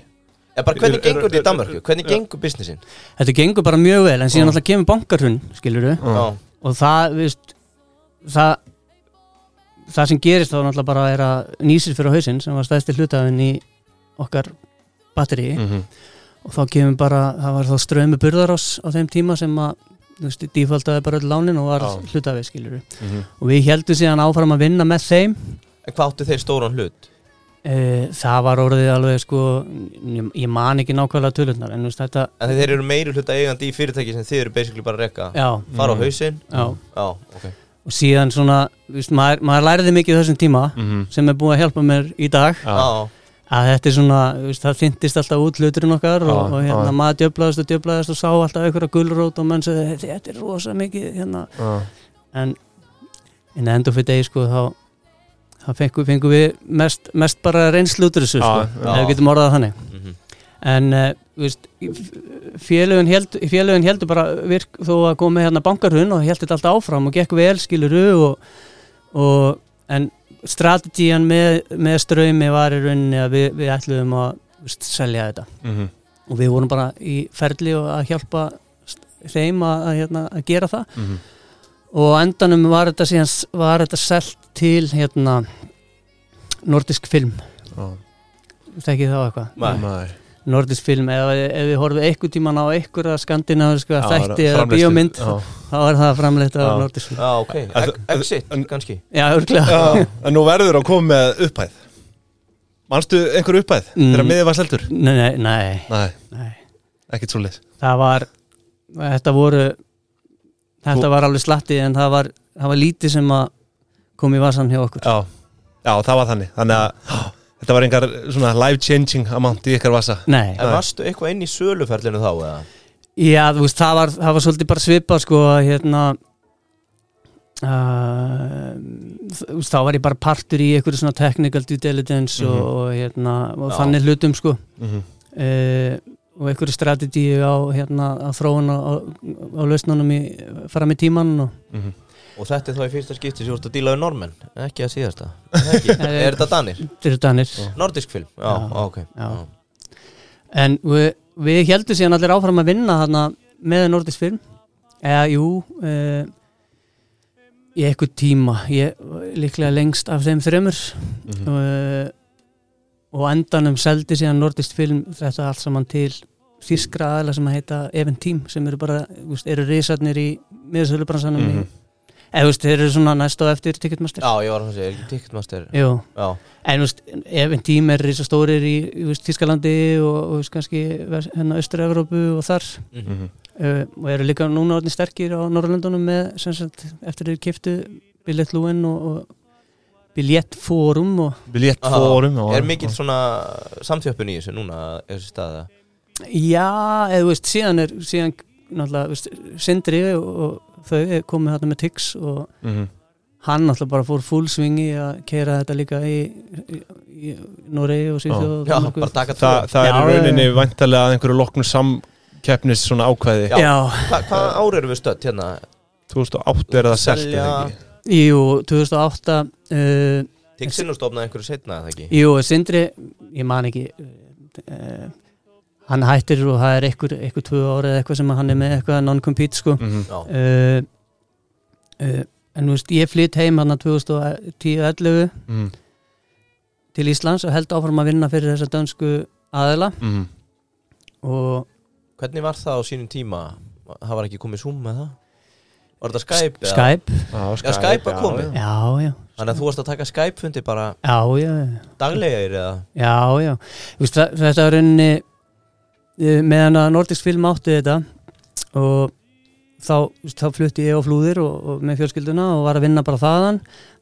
En bara hvernig Er- er- gengur þetta í Danmarku? Hvernig Já. gengur businessin? þetta gengur bara mjög vel en síðan Já. alltaf kemur bankarhun skilur Já, og það, veist það það sem gerist þá náttúrulega bara er að nýsir fyrir hausinn sem var stæðstil hlutafinn í okkar batteri Mhm. og þá kemur bara, það var þá strömi burðarás á þeim tíma sem að þú veist, dífaldaði bara öll lánin og var hlutafið skilur Mhm. og við heldum síðan áfram að vinna með þeim en hvað áttu þeir stóran hlut? e, það var orðið alveg sko ég, man ekki nákvæmlega tölurnar en þú veist þetta, En þeir eru meiri hluta eigandi í fyrirtæki sem þið eru basically bara að rekka já, Fara á Mhm. hausinn já Já, ok og síðan svona, þú veist, maður, maður læriði mikið þessum tíma Mhm. sem er búið að hjálpa mér í dag Já. Að þetta er svona, það þyntist alltaf út hluturinn okkar og, og hérna maður djöflaðist og djöflaðist og sá alltaf einhverja gulrót og menn sagði þetta er rosa mikið hérna. En in the end of the day sko þá þá fengum, fengum við mest, mest bara reynslu út úr þessu sko, ef við getum orðað þannig. Mhm. En uh, veist, félögin, held, félögin heldur bara virk þó að koma hérna bankarhun og heldur þetta alltaf áfram og gekk vel skiluru og, og en strategían með, með ströymi var í rauninni að við, við ætluðum að veist, selja þetta Mhm. og við vorum bara í ferli og að hjálpa þeim að, að, hérna, að gera það Mhm. og á endanum var þetta síðan var þetta selt til hérna nordisk film Já. þekki þá eitthvað Nei. Nei. nordisk film, ef, ef við horfum eitthvað tíman á einhverja skandinaviska þætti eða bíómynd þá er það framleitt af Já. nordisk film. Ok. Exit, en- kannski. Já, örglega Já, en nú verður að koma með upphæð. Manstu einhver upphæð Mm. þegar miðið var seldur? nei, nei, nei, Nei, nei. Ekkert svo leys það var þetta voru þetta var alveg slatti en það var, það var lítið sem að kom í vasan hjá okkur. Já, já það var þannig. Þannig að þetta var einhver svona life changing amount í ykkar vasa nei, En varstu eitthvað inn í söluferlinu þá eða? já, þú veist, það var, það var svolítið bara svipað sko að hérna Uh, þá var ég bara partur í einhverju svona technical due diligence og, Mhm. og, hérna, og þannig hlutum sko mm -hmm. uh, og einhverju strategíu á hérna, að þróun á, á, á lausnunum í, fara með tíman og Og þetta er þá í fyrsta skipti sem þú ert að díla við normenn Ekki að síðasta Er? Er þetta Danir? þetta er danir Nordisk film? Já, Já, ok já. en við, við heldum síðan allir áfram að vinna þarna með Nordisk film eða jú uh, í einhver tíma ég, líklega lengst af þeim þremur Mhm. uh, og á endanum seldi síðan Nordisk film þetta allt saman til þískra aðla sem að heita Event Team sem eru bara, þú veist, eru risarnir í miðsölubransanum í eða þú veist, þeir eru svona næst á eftir Ticketmaster Já, ég var að segja, er ekki Ticketmaster Jú, Já, en þú veist, ef en tím er risa stórir í, veist, Tískalandi og, og veist, kannski hérna Östur-Evrópu og þar mhm. Mhm. uh, og eru líka núna orðin sterkir á Norrlöndunum með, sem sagt, eftir þeir kiftu biljettlúin og, og biljettfórum og Biljettfórum og- Er mikill svona samþjöppun í þessu núna þessu staða? Já, eða þú veist, síðan er síðan, náttúrulega, þú veist, Sindri og, og þau er komið þarna með Tix og Mhm. hann náttúrulega bara fór full swingi að keira þetta líka í, í, í Noregi og Svíþjóð og Já, Danmörku. bara taka Þa, tvö Það er Já, í rauninni já. væntalega að einhverju loknum samkeppnis svona ákvæði Já. Já, Hva, Hvað ár erum við stödd hérna? 2008 er það ekki jú, 2008 uh, Tixin og stofnaði einhverju setna, eða ekki? Jú, Sindri, ég man ekki uh, hann hættir og það er eitthvað, eitthvað tvö ára eða eitthvað sem hann er með eitthvað non-compete sko Mhm. Já, uh, uh, en þú veist, ég flytt heim hann að 2010-11 Mhm. til Íslands og held áfram að vinna fyrir þessa dönsku aðila Mhm. og hvernig var það á sínum tíma? Það var ekki komið Zoom með það? Var þetta Skype? eða? Skype, Já, Já, Skype var komið. já, já Þannig að þú varst að taka Skype-fundi bara já, já, daglegir eða? já, já Þú veist, þetta er rauninni meðan að Nordisk film átti þetta og þá, þá flutti ég á flúðir og, og með fjölskylduna og var að vinna bara þaðan.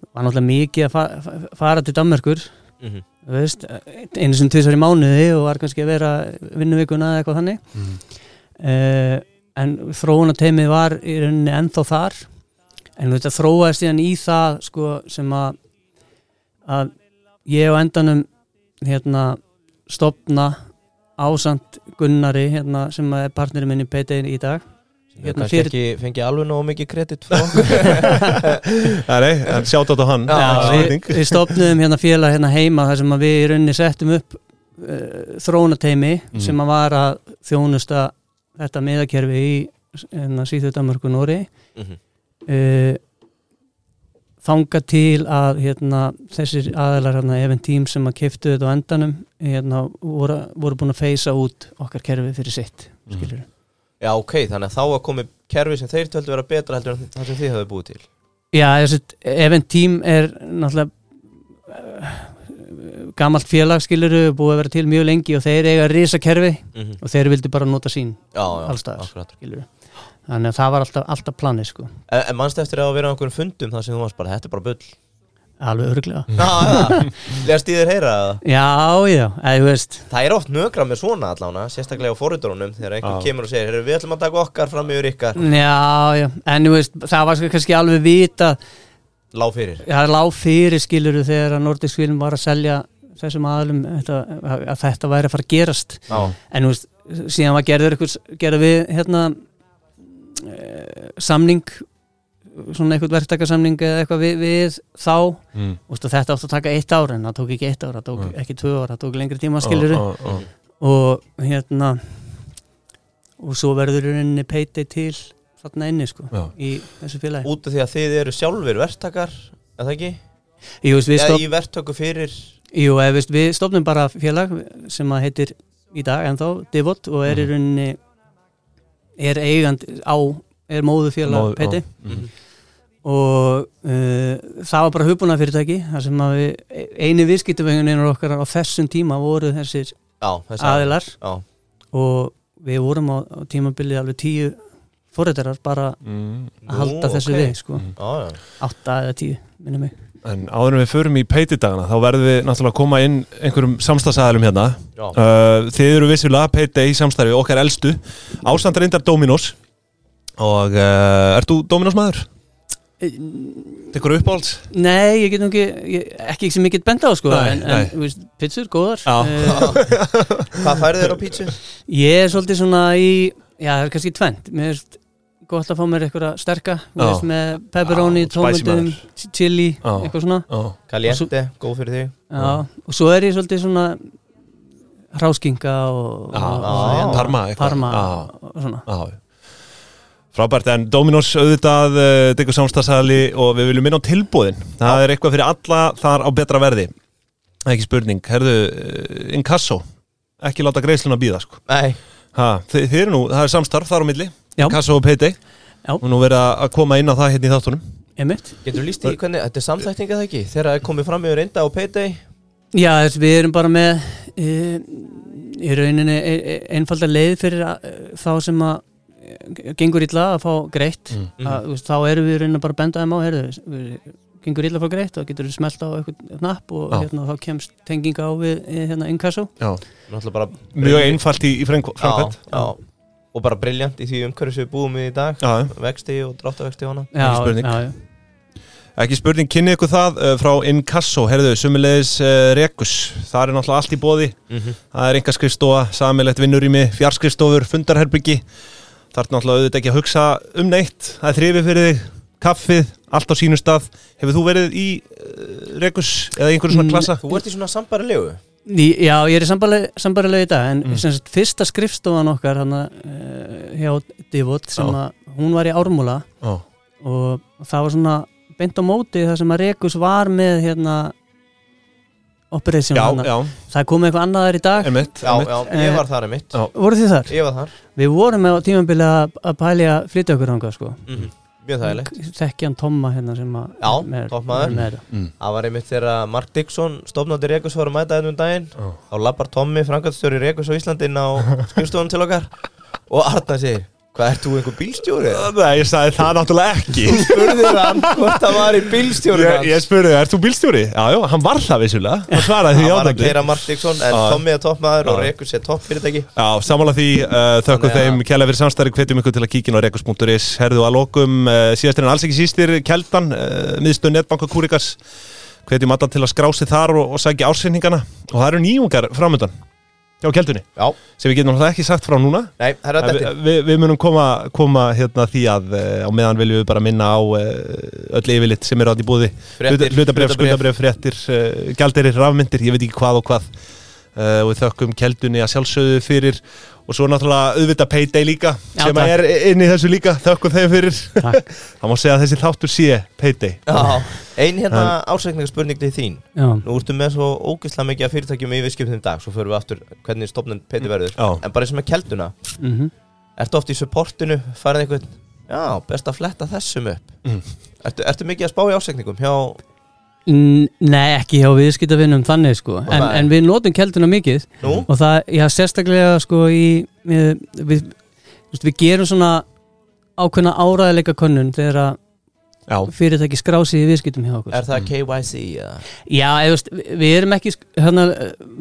Var náttúrulega mikið að fa fa fara til Danmörkur Mm þú veist, einu sem tvisar í mánuði og var kannski að vera vinnuvikuna eða eitthvað þannig. Mhm. uh, en þróunateimið var í rauninni ennþá þar. En þetta þróaðist síðan í það sko, sem að að ég á endanum hérna stopna ásamt Gunnari hérna, sem er partnerinn minn í PT í dag. Ég Hérna, kannski fyrir- ekki fengi alveg nóg mikið kredit frá Nei, en sjátt á hann. Við, við stopnum hérna félag hérna heima þar sem að við í rauninni settum upp uh, þróunateimi Mhm. sem að var að þjónusta þetta miðakerfi í hérna, Danmarku Nóri Mhm. uh, þanga til að hérna, þessir aðeinar hérna, event team sem að kiftu þetta á endanum hérna, voru, voru búin að feysa út okkar kerfi fyrir sitt skilur Já, ok, þannig að þá að komið kerfi sem þeir töldu vera betra heldur en það sem þið hafið búið til Já, þessi event team er náttúrulega uh, gamalt félag skiluru, búið að vera til mjög lengi og þeir eiga risa kerfi mm -hmm. og þeir vildi bara nota sín Já, já, Alls staðar. akkurat skiluru. Þannig að það var alltaf, alltaf planið sko. En, en mannst eftir að vera á einhverjum fundum þar sem þú varst bara, þetta er bara bull alveg örglega Já, já, lest í þér heyra það? Já, já, eða þú veist. Það er oft nögra með svona allána, sérstaklega á forriturunum þegar einhver Já. kemur og segir, "Heyrðu, við ætlum að taka okkar fram yfir ykkar. Já, já, en þú veist, það var sko kannski alveg vita Lá fyrir. Það lág fyrir skiluru þegar að Nordisk film var að selja þessum aðlum þetta, að þetta væri að fara að gerast. Já, en þú veist, síðan var gerður ykkur, gerður við hérna samning svona eitthvað verktakasamning eða eitthvað við, við þá Mm. Og þetta átt að taka eitt ár en það tók ekki eitt ár, það tók Nei. ekki tvö ár það tók lengri tíma skiluru Ó, ó, ó. og hérna og svo verður rauninni peiti til þarna inni sko Já. í þessu félagi út af því að þið eru sjálfur verktakar, er það ekki? Jú, Eða stop, í verktöku fyrir jú, eða, veist, við stopnum bara félag sem að heitir í dag ennþá Divot og er í Mhm. rauninni er eigand á er móðu félag Móður- peiti já. Mhm. og uh, það var bara hugbúna fyrirtæki þar sem að við, eini viðskiptaveguninur okkar á þessum tíma voru þessir Já, þessi aðilar Já, og við vorum á, á tímabilið alveg tíu forrættarar bara Mm. að halda Nú, þessu ok. við sko. Mhm. já, já átta eða tíu, minnum mig En áður en við förum í peitidagana þá verðum við náttúrulega að koma inn einhverjum samstagsæðalum hérna uh, Þið eru vissulega peiti í samstarfi okkar elstu Ástand reyndar Dominos Og uh, ert þú Dominos maður? Tekur uppáhalds? Nei, ég get nú ekki, ég, ekki sem ég get benda á sko, Nei, en, en þú veist, pizzur, góðar Já. Eh, Hvað færið þér á pítsu? Ég er svolítið svona í já, það er kannski tvent mér er gott að fá mér eitthvað sterka veist, með pepperoni, tómatum chili, Já. eitthvað svona. Caliente, góð fyrir þig. Já. og svo er ég svolítið svona ráskinga og, og, Parma parma og svona. Frábært, en Dominos auðvitað uh, Diggur samstagsæðali og við viljum minna á tilbúðin Það er eitthvað fyrir alla þar á betra verði. Ekki spurning, herðu uh, Inkasso, ekki láta greiðsluna býða sko. Nei, ha, þið, þið nú, það er samstarf þar á milli Inkasso og Payday Já. og nú verið að að koma inn á það hérna í þáttunum. Emitt Getur líst í hvernig, þetta er samþækning eða ekki? Þegar það er komið fram yfir reynda á Payday Já, þess, við erum bara með e, í rauninni e, e, einfalda leið fyrir að, e, þá sem að e, gengur illa að fá greitt. Mm. að, þú veist, þá erum við í rauninni bara að benda þeim á heyrðu, við, gengur illa að fá greitt og getur við smelt á eitthvað knapp og hérna, þá kemst tenginga á við e, hérna, inkasso. Já, Náttúrulega bara mjög einfalt í, í freng- já, framkvæmt já. Og bara briljant í því umhverju sem við búum í í dag. Já, Vexti og dráttavexti og hana já, spurning. já, já. ekki spurning, kynni ykkur það uh, frá Inkasso, herðu, sumulegis uh, Rekus, það er náttúrulega allt í bóði það er enga skrifstofa, samilegt vinnurými fjarskrifstofur, fundarherbyggi það er náttúrulega auðvitað ekki að hugsa um neitt. Það er þrifið fyrir þig, kaffið allt á sínu stað, hefur þú verið í uh, Rekus eða einhverju svona Mm, klassa? Þú ert í svona sambarilegu já, ég er í sambarlega í dag en Mm. sagt, fyrsta skrifstofan okkar hana, uh, hjá Divot sem Já. að hún var í Ármúla Já, og það var svona beint á móti það sem að Rekus var með hérna operation já, já, það kom eitthvað annaðar í dag emitt, Já, emitt. já, ég var þar einmitt Já. voru þið þar? Ég var þar Við vorum með á tímambili að, að pælja flytja okkur þangað sko Mjög þægilegt þekkjan Tomma hérna sem að Já, er þetta. Mm. Það var einmitt þegar Mark Dixon stofnandi Rekus var að mæta ennum daginn Já. Þá lappar Tommy, framkvæmstjóri Rekus á Íslandin á skrifstofunum til okkar Og Arna segir Hvað, ert þú einhver bílstjóri? Nei, ég sagði það náttúrulega ekki. Spurðir hann hvort það var í bílstjóri Ég, hans. ég spurði, ert þú bílstjóri? Já, já, hann var það vissulega. Hann svaraði því Hann var að Mark Dixon En Já. Tommy er toppmaður og. Rekus er toppfyrirtæki. Já, samála því, uh, þökkum þeim kjælega fyrir samstæri, hvetjum ykkur til að kíkja inn á rekus.is herðu að lokum, uh, síðastir en alls ekki sístir Kjeldan, uh, miðstöð netbanka Kúrikas. Hvetjum alla til að skrá sig þar og, og sækja ársyningana og það eru nýjungar framöndan hjá Kjeldunni, Já, sem við getum náttúrulega ekki sagt frá núna. Nei, það er En að við, við, munum koma, koma hérna því að uh, á meðan viljum við bara minna á uh, öll yfirlitt sem eru átt í búði. Fréttir, hlutabref, hlutabréf. skuldabref, fréttir, uh, gjaldirir, rafmyndir, ég veit ekki hvað og hvað uh, og við þökkum keldunni að sjálfsögðu fyrir. Og svo náttúrulega auðvitað payday líka Já, sem takk. er inn í þessu líka, þökkum þeim fyrir. Takk. það má segja að þessi þáttur sé payday. Já, ein hérna ásækningarspurning til þín. Já. Nú ertu með svo ógeðslega mikið af fyrirtækjum í viðskiptum í dag Svo förum við aftur hvernig stofnun Peti verður. Já. En bara eins og með kelduna. Mm Ertu oft í supportinu, farið einhvern Já, best að fletta þessum upp. Mm. ertu, ertu mikið að spá í ásækningum hjá Nei, ekki hjá viðskiptavinnum þannig sko. En, en við notum kelduna mikið. Nú? og það, já, sérstaklega sko í við, við, við gerum svona ákveðna áræðileika könnun þegar að fyrirtæki skrási í viðskiptum hjá okkur. Er það KYC eða? Já, eða, við erum ekki hérna,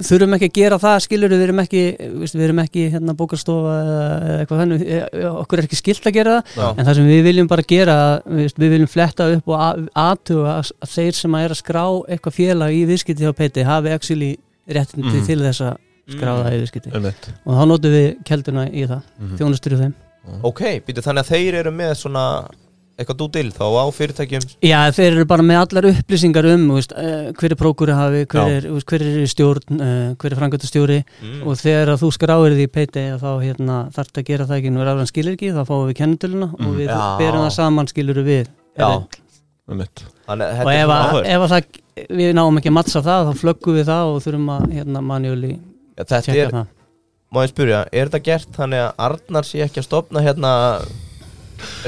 þurfum ekki að gera það skilur við erum ekki, veist, við erum ekki hérna, bókarstofa eða, eða eitthvað þannig. E- e- okkur er ekki skilt að gera það Já. en það sem við viljum bara gera veist, við viljum fletta upp og aðtuga að, þeir sem að er að skrá eitthvað félag í viðskipti hjá Peti hafi actually réttindi Mhm. til þess að skráða í viðskipti. Ummitt og þá notum við kelduna í það Mhm. þjónustur í þeim. Ok, býtu þannig að þeir eru með svona eitthvað dúdil þá á fyrirtækjum? Já, þeir eru bara með allar upplýsingar um þú veist, hver er prókúri hafi, hver er, hver er stjórn hver er frangöndastjóri mm. og þegar að þú skráir því í peiti þá hérna, þarf það að gera það ekki nú er afræðan skilur ekki, þá fáum við kennitöluna Mm. og við Já. berum það saman skilur við. Þannig og þetta ef, að, ef að það, við náum ekki að mattsa það þá flöggum við það og þurfum að hérna, Þetta tjekka er, það. Má ég spyrja, er þetta gert þannig að Arnar sé ekki að stopna hérna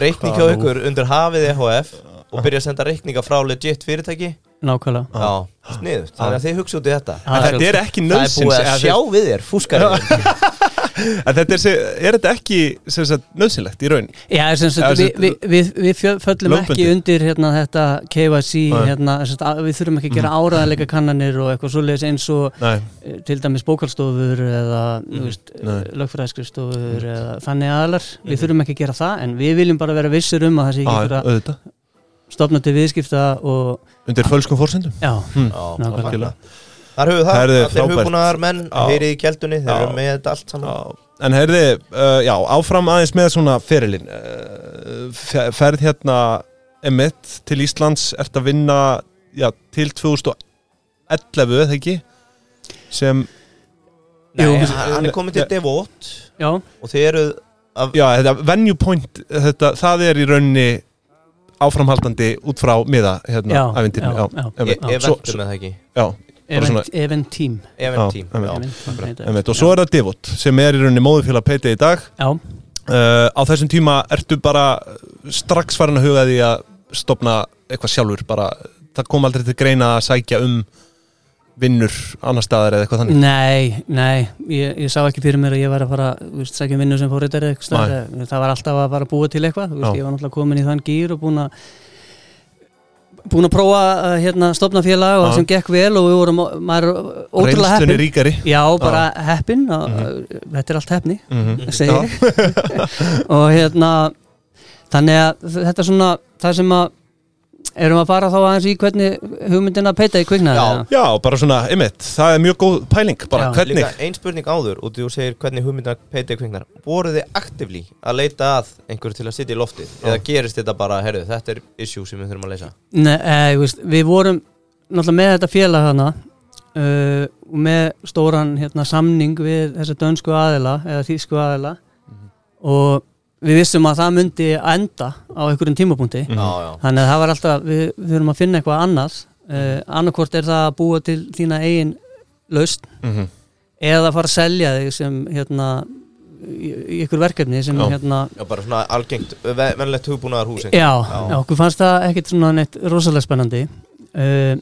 reikning hjá ykkur undir hafið EHF og byrja að senda reikninga frá legit fyrirtæki? Nákvæmlega. Já, sniðut, þannig að þið hugsa út í þetta. En þetta er ekki Það er nöðsins búið að sjá við þér, fúskarinn En þetta er, er þetta ekki sem sagt, nöðsynlegt í raun? Já, við, við, við, við fjö- föllum ekki undir hérna, þetta KYC, hérna, sem sagt, að- við þurfum ekki að gera áraðanleika kannanir og eitthvað svoleiðis eins og Nei, eh, til dæmis bókaldstofur eða Mm, mm. lögfræðskrifstofur eða þannig aðlar, við þurfum ekki að gera það en við viljum bara vera vissir um að það sé ekki einhver að auðvitað. stopna til viðskipta og Undir fölskum fórsendum já, hm. Já, Nákvæmlega. Þar höfum við það, allir hugbúnaðar menn, heyrið í kjeldunni, þeir eru með þetta allt saman. Já, en heyrði, uh, já, áfram aðeins með svona ferilinn. Uh, fe- ferð hérna emitt til Íslands, ert að vinna já, til 2011 eða ekki? Sem, Nei, Jú. hann er komið til Devot já, og þeir eru af, já, þetta venue point þetta, það er í rauninni áframhaldandi út frá miða hérna, Já, ævintýrinu, já, já, já. einmitt. e Svo- eventum eða ekki? Já, bara svona- event, event team. Event Já, team einmitt. já. Event team. heitir það. einmitt. og svo er það Divot sem er í rauninni móðufélag PT í dag. Já, uh, á þessum tíma ertu bara strax farin að huga því að stopna eitthvað sjálfur bara, það kom aldrei til greina að sækja um vinnur annar staðar eða eitthvað þannig? Nei, nei, ég, ég sá ekki fyrir mér að ég var að fara, þú veist, sækja um vinnu sem fóriðar eitthvað það var alltaf að fara að búa til eitthvað, þú veist, ég var náttúrulega komin í þann gýr og búin að búin að prófa að hérna, stopna félag og það sem gekk vel og við vorum, maður er ótrúlega heppin ríkari. Já, bara heppin og þetta er allt heppni mm segi ég. Og hérna þannig að þetta er svona það sem að erum að fara þá aðeins í hvernig hugmyndina peita í kviknaði Já. Já, bara svona, einmitt, það er mjög góð pæling bara, Já. hvernig Líka ein spurning áður og þú segir hvernig hugmyndina peiti kviknar voru þið aktivlí að leita að einhverju til að sitja í loftið eða gerist þetta bara, herru, þetta er issue sem við þurfum að leysa Nei, e, veist, við vorum náttúrulega með þetta félag hana uh, og með stóran hérna, samning við þessa dönsku aðila eða þýsku aðila og við vissum að það myndi enda á einhverjum tímapunkti Mhm. Já, já, þannig að það var alltaf, við, við þurfum að finna eitthvað annað uh, annarkvort er það að búa til þína eigin laust mm eða fara að selja þig sem hérna í, í ykkur verkefni sem Já. hérna já, bara svona algengt, ve- venlegt hugbúnaðar hús Já, Já. já, okkur fannst það ekkit svona neitt rosalega spennandi uh,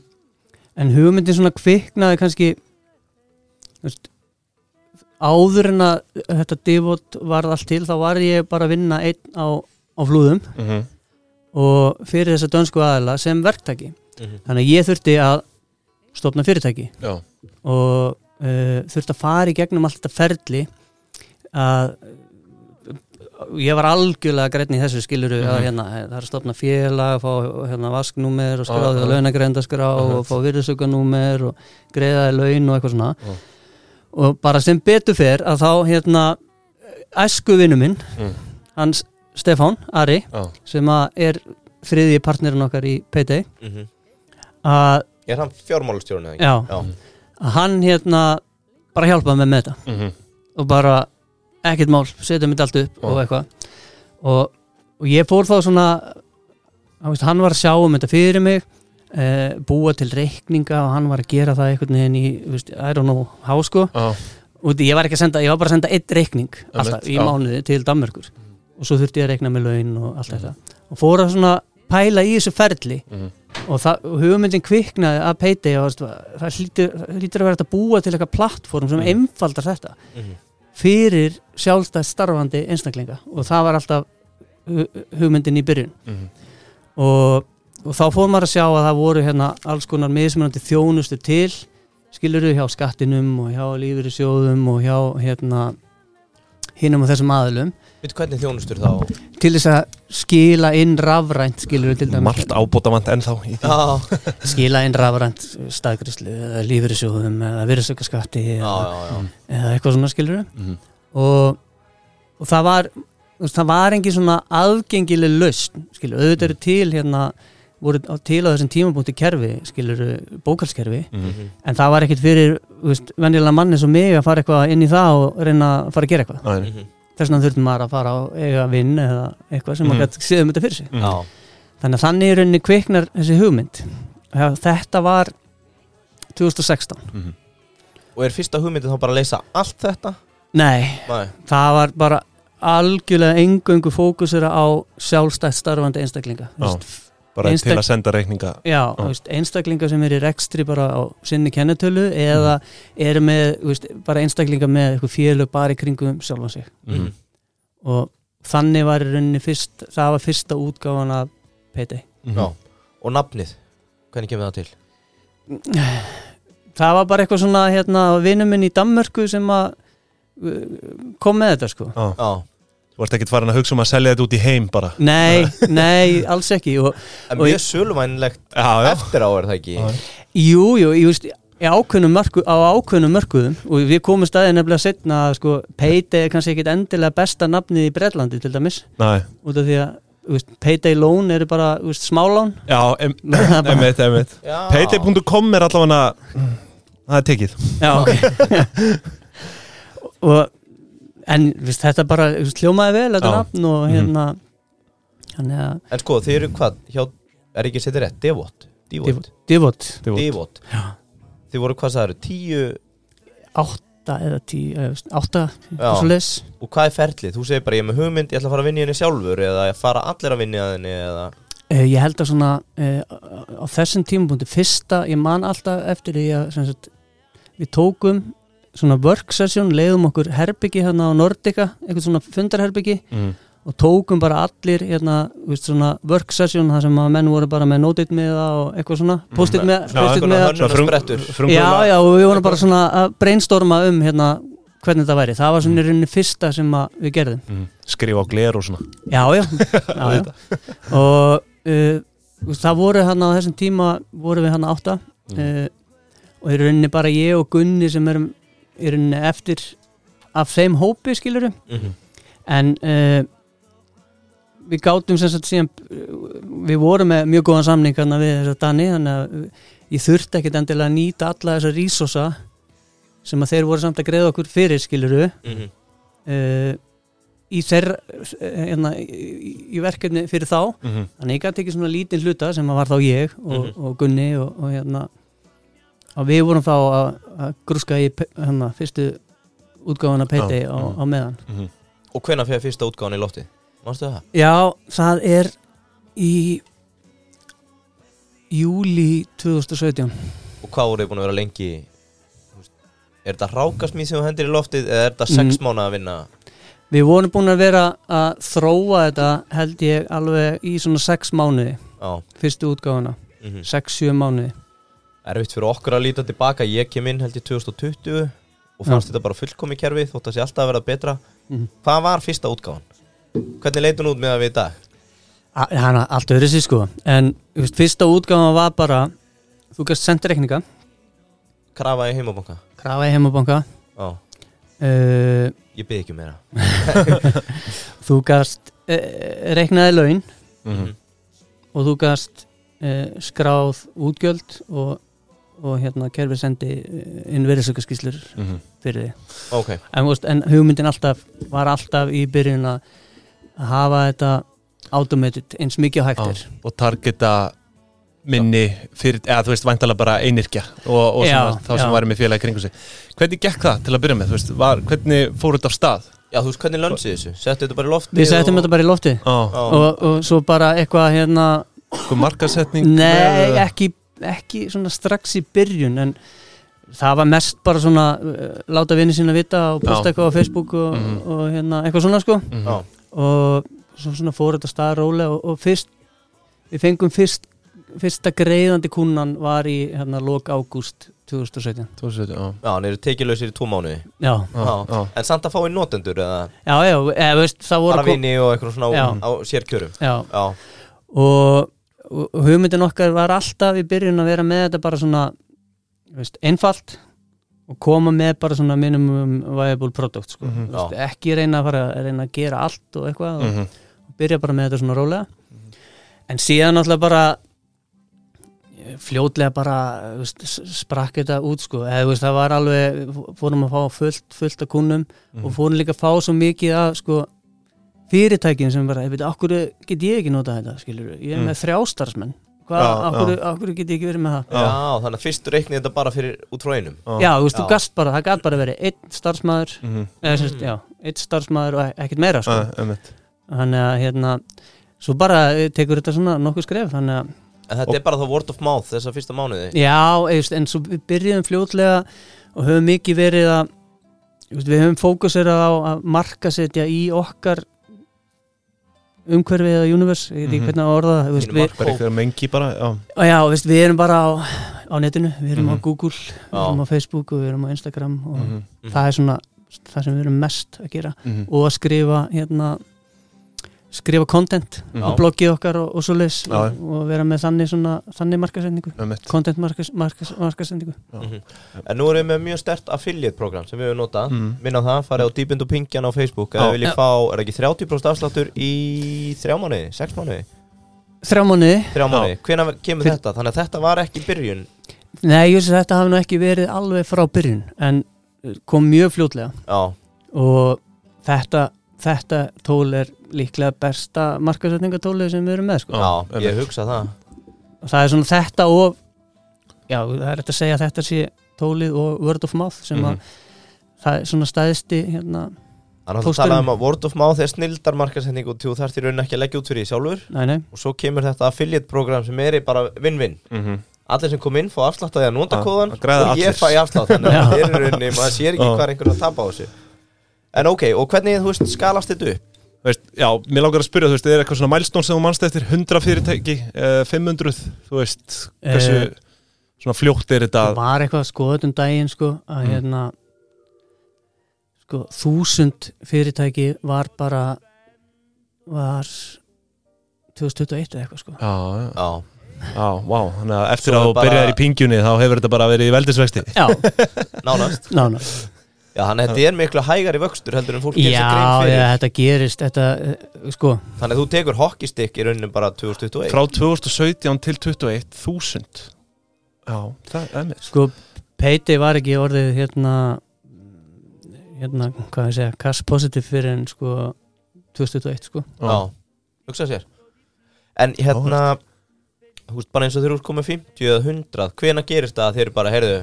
en hugmyndin svona kviknaði kannski þú veist, áður en að þetta divot varð allt til þá var ég bara að vinna einn á, á flúðum -hmm. og fyrir þessa dönsku aðila sem verktaki Mhm. þannig að ég þurfti að stopna fyrirtæki Já, og uh, þurfti að fara í gegnum allt þetta ferli að ég var algjörlega grænn í þessu skiluru að hérna, það er að stopna félag fá hérna, vasknúmer og skráði Ah, ah. launagrendaskrá og fá virðsökanúmer og greiðaði laun og eitthvað svona Ah. Og bara sem betur fer að þá hérna æsku vinnu minn Mm. hans Stefán Ari já, sem að er þriðji partnerin okkar í Payday Mhm. að, Er hann fjármálastjórn eða ekki? já, hann hérna bara hjálpaði með með þetta mm og bara ekkert mál, setja mitt allt upp og Já. eitthvað og, og ég fór þá svona hann var að sjá um þetta fyrir mig e, búa til reikninga og hann var að gera það einhvern veginn í, veist, I don't know, hásko já, og ég var ekki að senda, ég var bara að senda einn reikning alltaf í já. mánuði til Danmörkur og svo þurfti ég að reikna með laun og allt þetta og fór að svona pæla í þessu ferli Mhm. og, það, og hugmyndin kviknaði að Payday og það hlýtur, að vera að búa til eitthvað plattform sem Mhm. einfaldar þetta Mhm. fyrir sjálfstæð starfandi einstaklinga og það var alltaf hu- hugmyndin í byrjun Mhm. og, og þá fór maður að sjá að það voru hérna alls konar mismunandi þjónustu til skiluru hjá skattinum og hjá lífyrirsjóðum og hjá hérna hinnum og þessum aðilum. Veitu hvernig þjónustur þá? til þess að skila inn rafrænt skiluru til dæmis. Margt ábótavant ennþá í því. Já, skila inn rafrænt staðgrislu eða lífyrirsjóðum eða virðsökkaskatti eða, eða eitthvað svona skiluru Mhm. og, og það var það var engin svona aðgengileg lausn skilur, auðvitað eru til hérna voru til á þessum tímapunkti kerfi skilur, bókalskerfi Mhm. en það var ekkit fyrir veist, venjulega manni svo mig að fara eitthvað inn í það og reyna að fara að gera eitthvað Æ, Mhm. þess vegna þurftum maður að fara á eiga vinn eða eitthvað sem Mhm. maður gæti séð um þetta fyrir sig Mhm. Þannig að þannig í rauninni kviknar þessi hugmynd þetta var 2016 Mhm. Og er fyrsta hugmyndin þá bara að leysa allt þetta? nei, Nei það var bara algjörlega engöngu fókusera á sjálfstætt starfandi einstaklinga bara Einstak- til að senda reikninga Já, veist, einstaklingar sem er í rekstri bara á sinni kennetölu eða eru með, þú veist, bara einstaklingar með eitthvað félög bara í kringum sjálfan sig Mhm. og þannig var fyrst, það var fyrsta útgáfan af PT. Já. Og nafnið, hvernig kemur það til? það var bara eitthvað svona hérna vinnum minn í Danmörku sem að uh, kom með þetta sko Já. Þú ert ekkert farin að hugsa um að selja þetta út í heim bara? Nei, nei, alls ekki. Og, En mjög já eftir á er það ekki? Jú, jú, ég veist ákveðnum mörku, á ákveðnum mörkuðum og við komum staðið nefnilega setna sko, Payday er kannski ekkit endilega besta nafnið í Breitlandi til dæmis. Næ, út af því að Payday Loan eru bara þú veist, smálán. Já, em, emitt, emitt. Payday.com er allavega Það er tekið. Já, ok. Og en viðst, þetta bara þú veist, hljómaði vel þetta nafn og Mhm. hérna þannig að En sko, þið eru hvað? Hjá, er ekki setið rétt? Devot? Devot? Divot Devot Þið voru hvað það eru? Tíu átta eða tí, eða, veist, átta svo les Og hvað er ferlið? Þú segir bara ég er með hugmynd, ég ætla að fara að vinna í henni sjálfur Eða að fara allir að vinna í henni Eða Uh, ég held að svona uh, á þessum tímapunkti, fyrsta, ég man alltaf eftir því að sem sagt, við tókum svona work session, leiðum okkur herbyggi hérna á Nordica, eitthvað svona fundarherbyggi mm. og tókum bara allir hérna, veist, svona work session þar sem að menn voru bara með nóteit með og eitthvað svona, post-it með, Já, post einhverja með hönnun- sprettur. já, já, og við vorum bara svona að brainstorma um hérna hvernig það væri, það var svona í rauninni fyrsta sem að við gerðum Mm. skrifa á gler og svona Já, já, já, já. og uh, það voru hann á þessum tíma voru við hann átta uh, og í rauninni bara ég og Gunni sem erum í rauninni eftir af þeim hópi skilurum Mhm. en uh, við gátum sem sagt síðan við vorum með mjög góðan samning hérna við þess að Dani þannig að ég þurfti ekkit endilega að nýta alla þessa rísosa sem að þeir voru samt að greiða okkur fyrir skiluru Mhm. uh, í þeirra hérna, í, í verkefni fyrir þá mm -hmm. þannig ég gæti ekki svona lítinn hluta sem að var þá ég og, Mhm. og Gunni og, og hérna og við vorum þá að, að grúska í hérna, fyrstu útgáfana Payday Já, á, á meðan Og hvenær fyrir fyrsta útgáðan í lofti? Mástu það? Já, það er í júli 2017 Og hvað voru þið búin að vera lengi? Er þetta rákasmíð sem hendir í loftið eða er þetta sex Mm. mánuð að vinna? Við vorum búin að vera að þróa þetta held ég alveg í svona sex mánuði Já fyrstu útgáfana, mm sex, sjö mánuði Erfitt fyrir okkur að líta tilbaka. Ég kem inn held ég 2020 og fannst þetta bara fullkomi kerfi þótt að sé alltaf að verða betra. Mhm. Hvað var fyrsta útgáðan? Hvernig leit hún út með að við í dag? Hann er allt öðru sér sko. En veist, fyrsta útgáfana var bara þú gæst senda reikninga. Krafa í heimabanka. Krafa í heimabanka. Uh, ég byrði ekki um meira. Þú gæst uh, reiknaði laun. Mhm. og þú gæst uh, skráð útgjöld og, og hérna kerfi sendi uh, inn veriðsökkaskíslur Mhm. fyrir því Ok, en, þú veist, en hugmyndin alltaf var alltaf í byrjun að hafa þetta automated eins mikið hægt er Já, og targeta minni fyrir, eða þú veist, væntalega bara einirkja og, og Já, svona, þá sem já. væri með félagi kringu sig hvernig gekk það til að byrja með, þú veist, var, hvernig fór þetta á stað? já þú veist hvernig lönsið þessu? Settu þetta bara í loftið við settum og... þetta bara í lofti Á, og, og svo bara eitthvað hérna markasetning Nei, ekki, ekki svona strax í byrjun en það var mest bara svona uh, láta vinni sína vita og posta eitthvað á Facebook og, Mhm. og hérna eitthvað svona sko. Mhm. Já, og svo svona fór þetta stað rólega og, og fyrst við fengum fyrst fyrsta greiðandi kúnan var í hérna lok ágúst 2017 2017, já. já hann eru tekilösir í tvo mánuði. Já, Já, Já. En samt að fá í notendur eða? Já, já, eða, veist, það voru bara vini og eitthvað svona á, Já. á sérkjörum. Já, Já, og, og hugmyndin okkar var alltaf í byrjun að vera með þetta bara svona veist, einfalt og koma með bara svona minimum viable product sko. Mhm. veist, ekki reyna að fara að reyna að gera allt og eitthvað og Mhm. byrja bara með þetta svona rólega en síðan náttúrulega bara eh, fljótlega bara veist, sprakk þetta út sko þú veist það var alveg, fórum að fá fullt, fullt af kunnum Mhm. og fórum líka að fá svo mikið af sko fyrirtækin sem bara, ég veit, okkur get ég ekki notað þetta, skilur ég er Mm. með þrjá starfsmenn hvað, Já, okkur, get ég ekki verið með það Já. já, þannig að fyrst reiknið þetta bara fyrir út frá einum já, þú veist, Já. þú gast bara, það gæt bara verið einn starfsmæður, Mhm. eða sérst, já einn starfsmæður og ekkert meira, sko Já, einmitt. þannig að, hérna svo bara eh, tekur þetta svona nokkuð skref þannig að En þetta er bara þá word of mouth þessa fyrsta mánuði Já, eist, en svo við byrjuðum fljótlega og höfum mikið verið að við höfum fókusera á að markasetja í okkar umhverfið eða universe, ég veit ekki Mhm. hvernig að orða það, við, bara eitthvað mengi bara já. og já, veist, við erum bara á, á netinu, við erum á Mhm. Google við erum á Facebook og við erum á Instagram og Mhm. það er svona það sem við erum mest að gera Mhm. og að skrifa hérna skrifa content Mhm. á bloggið okkar og, og svo leis og, og vera með þannig svona þannig markasetningu, Einmitt. content markas, markas, markasetningu Mhm. En nú erum við með mjög stert affiliate program sem við höfum notað. Mhm. Minna það, farið á Deep Into Pinkjan á Facebook. Eða viljið Já. fá, er ekki 30% afsláttur í þrjá mánuði, sex mánuði? Þrjá mánuði. Þrjá mánuði, hvenær kemur Fyr- þetta? Þannig að þetta var ekki byrjun. Nei, ég veist að þetta hafi nú ekki verið alveg frá byrjun en kom mjög fljótlega. Já, og þetta, þetta tól er líklega besta markasetningatóli sem við erum með sko. já, ég hugsa það. Og það er svona þetta og já, það er þetta að segja að þetta sé tólið og word of mouth sem að Mhm. það er svona stæðsti hérna, Þannig að það talaði um að word of mouth er snildar markasetning og þú þarft í rauninni ekki að leggja út fyrir því sjálfur. Nei, nei, og svo kemur þetta affiliate program sem er í bara win-win. Mhm. allir sem kom inn fá afslátt að því að nota Já, kóðan að og ég fæ afslátt þannig að það er í rauninni, maður sér ekki hvað er einhvern að tapa á þessu en ok, og hvernig, þú veist, skalast þetta upp? Þú veist, já, mér langar að spyrja, þú veist, er eitthvað svona milestone sem þú mannst eftir? 100 fyrirtæki, eh, 500, þú veist, hversu Eh, svona fljótt er þetta það var eitthvað að skoða þetta um daginn sko, að Mm. hérna sko, þúsund fyrirtæki var bara var 2021 eða eitthvað sko. Já, já, Já, já, vá, þannig að eftir að þú bara- byrjaðir í pingjunni þá hefur þetta bara verið í veldisvexti. Já, nánast. Nána Já, þannig að þetta er miklu hægari vöxtur heldur en fólk gerir sér Já, grein já, fyrir. þetta gerist þetta, eh, sko, Þannig að þú tekur hockeystick í rauninni bara 2021 Frá 2017 til 21, 1000 Já, það er mér sko Payday var ekki orðið hérna hérna, hvað ég segja, cash positive fyrir en sko 2021 sko. Já, hugsa sér. En hérna veist, bara eins og þeir eru komið 50 eða 100 Hvena gerist það að þeir eru bara, heyrðu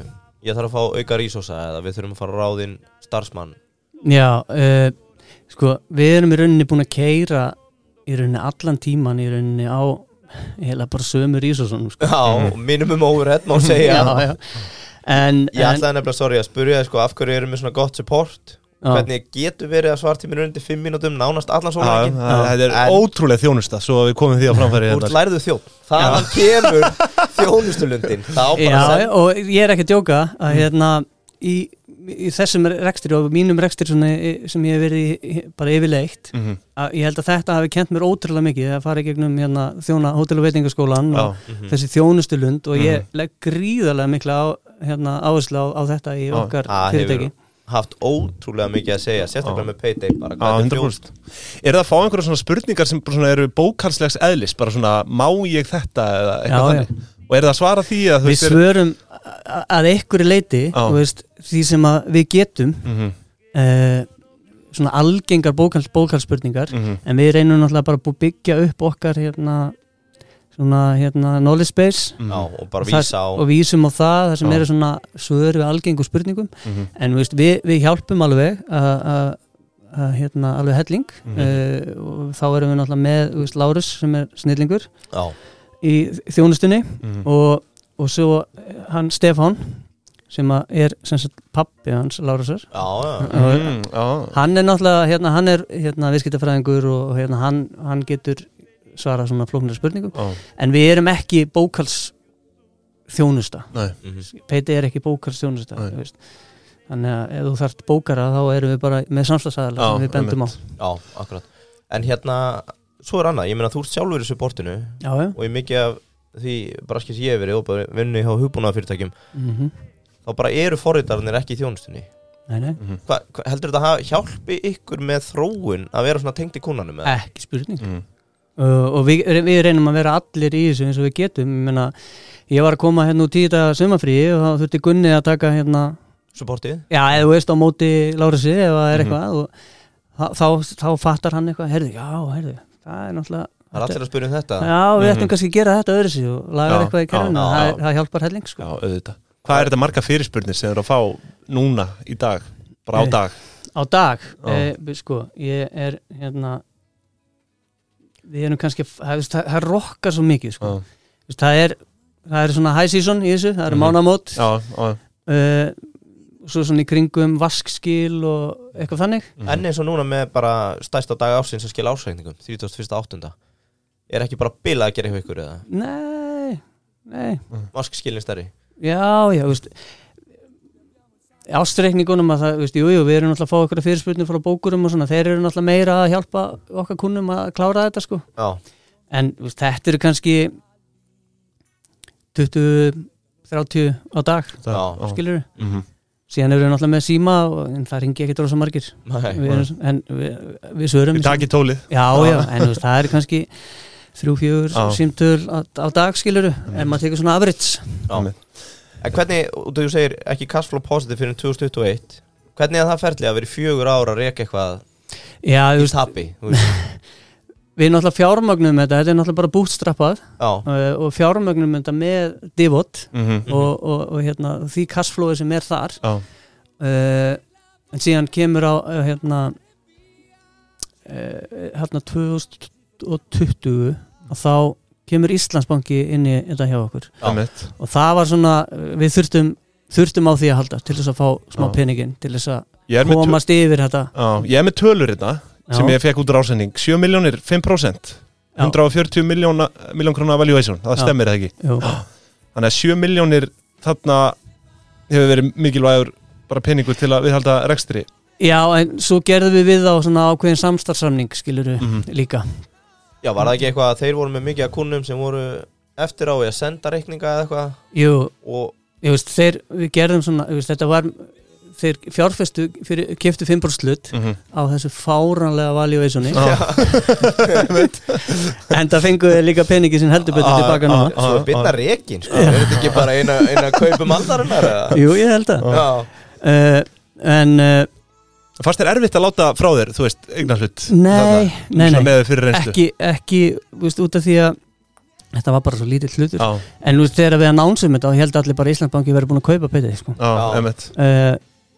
Ég þarf að fá auka rísósa eða við þurfum að fara að ráðin starfsmann Já, uh, sko við erum í rauninni búin að keira í rauninni allan tíman í rauninni á heila bara sömu rísosum sko. Já, og minimum overhead má segja já, já. En, Ég ætlaði nefnilega, sorry, að spurja sko, af hverju erum við svona gott support Hvernig getur verið að svartíminn er undir 5 mínútum nánast allan ekki það- þetta er En- ótrúlega þjónusta svo að við komum því á framfæri Þú hérna. ert lærðu þjótt Þaðan kemur þjónustulundin. Það á bara já, að og ég er ekki að djóka að hérna í, í þessum rekstri og mínum rekstri svona, sem ég hef verið bara yfirleitt Mhm, að ég held að þetta hafi kent mér ótrúlega mikið að fara í gegnum hérna, þjóna hótel og veitingaskólan og Mhm. þessi þjónustulund og ég Mhm. legg gríðarlega mikla á, hérna, áherslu á, á þetta í okkar Það fyrirtæki haft ótrúlega mikið að segja Sérstaklega Já. með Payday bara Já, þetta er 100% það að fá einhverja svona spurningar sem bara svona eru bókalslegs eðlis bara svona, má ég þetta eða eitthvað Já, já. þannig og er það að svara því að þú Við veist svörum að einhverju leiti Já. þú veist, því sem að við getum Mhm, uh, svona algengar bókals, bókalspurningar mhm, en við reynum náttúrulega bara að byggja upp okkar hérna, svona hérna knowledge base. Mhm, Já, og bara Og það- vísa á og vísum á það, það sem eru svona svör við algengum spurningum. Mhm, en þú veist, við, við hjálpum alveg að- hérna, alveg helling. Mhm. uh, og þá erum við náttúrulega með veist, Lárus sem er snillingur Já, í þjónustunni. Mhm. og, og svo hann Stefán sem að er sem sagt pappi hans Lárusar. Mhm, hann er náttúrulega hérna, hann er hérna, viðskiptafræðingur og hérna, hann, hann getur svarað svona flóknir spurningum Já, en við erum ekki bókals þjónusta nei, Mhm. Peiti er ekki bókals þjónusta Nei. þú veist. þannig að ef þú þarft bókara þá erum við bara með samstagsæðala sem við bendum á. Já, akkurat. En hérna, svo er annað, ég meina þú ert sjálfur í supportinu já, já. og í mikið af því braskis ég hef verið og bara vinnu hjá hugbúnaða fyrirtækjum Mm þá bara eru forritarnir ekki í þjónustunni. Nei, nei. mhm, Hva, hva, heldur þetta að hjálpi ykkur með þróun að vera svona tengt í kúnanum eða? ekki spurning. Mhm, uh, og við, við reynum að vera allir í þessu eins og við getum ég, meina, ég var að koma hérna úr tíða sumafríi og þá þurfti Gunni að taka hérna Supportið? já, eða þú veist á móti Lárusi ef það er Mhm. eitthvað og þá, þá, þá fattar hann eitthvað heyrðu, já, heyrðu, það er náttúrulega Það er allir að spyrja um þetta já, við Mhm. ættum kannski að gera þetta öðru sig og laga Já, eitthvað í kerfinu, það, er- það hjálpar helling sko. Hvað er þetta marga fyrirspurnir sem eru að fá núna í dag, bara á Nei. dag á dag, eh, sko ég er hérna við erum kannski, það, það, það rokkar svo mikið sko. Veist, það er það er svona high season í þessu, það eru Mhm. mánamót já, já uh, svo svona í kringum vaskskil og eitthvað þannig mhm. En eins og núna með bara stærsta dag ásins að skila ásreikningum 31.8. Er ekki bara bilað að gera eitthvað ykkur eða? nei, nei Vask skilin stærri já, já, þú veist ástreikningunum að það, veist, jú, jú, við erum náttúrulega að fá okkur fyrirspurnir frá bókurum og svona, þeir eru náttúrulega meira að hjálpa okkar kunnum að klára þetta sko. Já, en veist, þetta eru kannski 20 30 á dag, Já. skilur við Mhm, síðan eru við náttúrulega með síma og, en það ringi ekki drósa margir. Nei. Við erum, en við, við svörum Við takið tólið. Já, já, en veist, það er kannski þrjú, fjögur Já. símtöl á, á dag skilur við, ef maður tekur svona average. Já. En hvernig, og þú segir ekki cashflow positive fyrir 2021 Hvernig er það ferli að vera fjögur ára að reka eitthvað já, í tapi? við náttúrulega fjármögnum þetta, þetta er náttúrulega bara bootstrappað. Já, uh, og fjármögnum þetta með divot Mhm, og, og, og hérna, því cashflowi sem er þar. Uh, en síðan kemur á uh, hérna, eh, hérna 2020 og þá kemur Íslandsbanki inn í þetta hjá okkur. Já. Og það var svona, við þurftum þurftum á því að halda til þess að fá smá peningin til þess að komast yfir þetta. Já, ég er með tölur hérna sem ég fekk út úr ásending 7 miljónir, 5% Já. 140 miljóna, miljón krona valuation. Það Já. stemmir það ekki? Þannig að 7 miljónir þarna hefur verið mikilvægur bara peningur til að viðhalda rekstri. Já, en svo gerðum við við á svona ákveðin samstarfsamning skiluru Mhm. líka Já, var það ekki eitthvað að þeir voru með mikið af kunnum sem voru eftir á að senda reikninga eða eitthvað Jú, og ég veist, þeir, við gerðum svona veist, þetta var, þeir fjárfestu fyrir, keftu 5% slutt mm -hmm. á þessu fáranlega valuationi Já. en það fenguðu líka peningi sem heldur betur Ah, tilbaka ah, núna ah. svo er bitna reikin, sko, er þetta ekki bara eina, eina kaupum aldarinnar eða? Jú, ég held að Já, uh, En uh, Fannst þér erfitt að láta frá þér, þú veist, eignar hlut nei, nei, nei ekki, ekki, þú veist, út af því að þetta var bara svo lítill hlutur Já, en þú veist, þegar við announcum þetta þá held allir bara Íslandsbanki verið búin að kaupa petið sko. uh,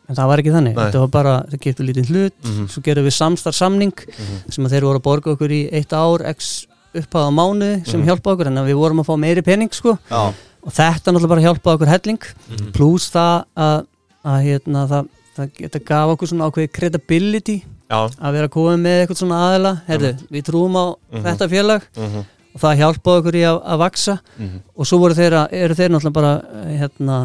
en það var ekki þannig Nei. þetta var bara, það getur lítið hlut Mhm. svo gerum við samstarfsamning Mhm. sem að þeir voru að borga okkur í eitt ár x upphæða á mánuði sem Mhm. hjálpa okkur en við vorum að fá meiri pening sko já, og þetta náttúrulega bara hjálpa okkur helling Mhm. pluss það að, að hérna, það, það geta gaf okkur svona ákveði credibility Já, að vera komið með eitthvað svona aðila herðu, við trúum á Mhm. þetta félag mhm, og það hjálpa okkur í að, að vaksa mhm. og svo voru þeir að, eru þeir náttúrulega bara eh, hérna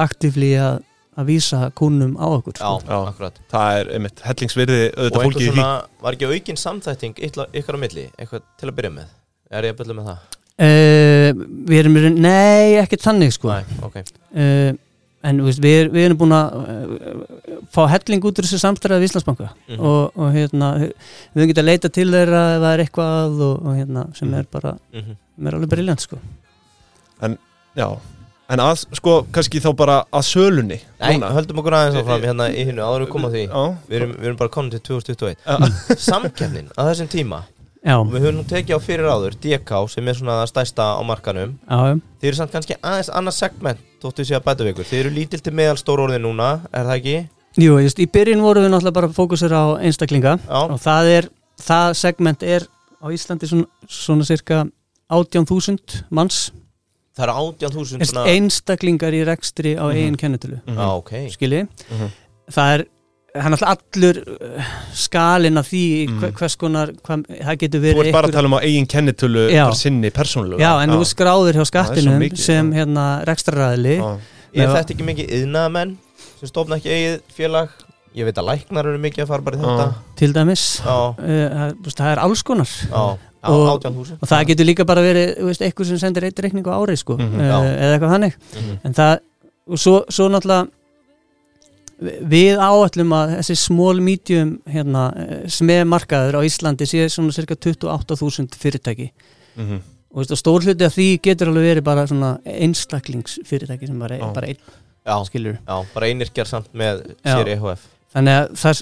aktífli að, að vísa kunnum á okkur já, sko. Já. akkurat Það er einmitt hellingsvirði Og því svona, var ekki aukin samþætting ykkar á milli, eitthvað til að byrja með Er ég að byrja með það? uh, við erum, nei, ekki þannig sko Næ, ok uh, en veist, við, við erum búin að uh, fá helling út úr þessu samstæðað við Íslandsbanka Mhm. og, og hérna, við höfum getað að leita til þeirra ef það er eitthvað og, og hérna, sem er bara, Mhm. sem er alveg briljant sko. Já, en að, sko, kannski þá bara að sölunni Nei, núna. höldum okkur aðeins áfram hérna í hinnu áður við komum að því Við erum, við erum bara komin til 2021 já, Samkeppnin á þessum tíma já, og við höfum nú tekið á fyrir áður DK sem er svona það stærsta á markanum. Já. Þið eru samt kannski aðeins annað segment þóttu sé að bæta við ykkur. Þið eru lítil til meðal stór orðið núna, er það ekki? Jú, just, í byrjun vorum við náttúrulega bara fókusir á einstaklinga. Já, og það er, það segment er á Íslandi svona, svona cirka 18.000 manns. Það eru 18.000 Erst svona einstaklingar í rekstri á Mhm. eigin kennetölu mhm, Já, ok. Skilji, mhm. það er hann alltaf allur uh, skalinn af því hver, hvers konar hva, það getur Þú verið ert bara að tala um á eigin kennitölu Já. bara sinni persónulega já, en þú skráður hjá skattinum mikið, sem já. hérna rekstraræðili Já. Er Já. þetta ekki mikið yðnaðamenn sem stofna ekki eigið félag? Ég veit að læknar eru mikið að fara bara í þetta Já. til dæmis Já, uh, það, þú er alls konar já, já, Og- 18.000 og það getur líka bara verið þú veist, eitthvað sem sendir eitt reikning á ári sko, uh, Já. eða eitthvað þannig Mhm. en það, og svo, svo náttúrulega við áætlum að þessi small medium hérna, eh, sme markaður á Íslandi sé svona cirka 28.000 fyrirtæki. Og, veist, og stór hluti af því getur alveg verið bara svona einstaklingsfyrirtæki sem bara, Já. bara einn Já, skilur já, bara einirkjar samt með Já. sér EHF þannig að það,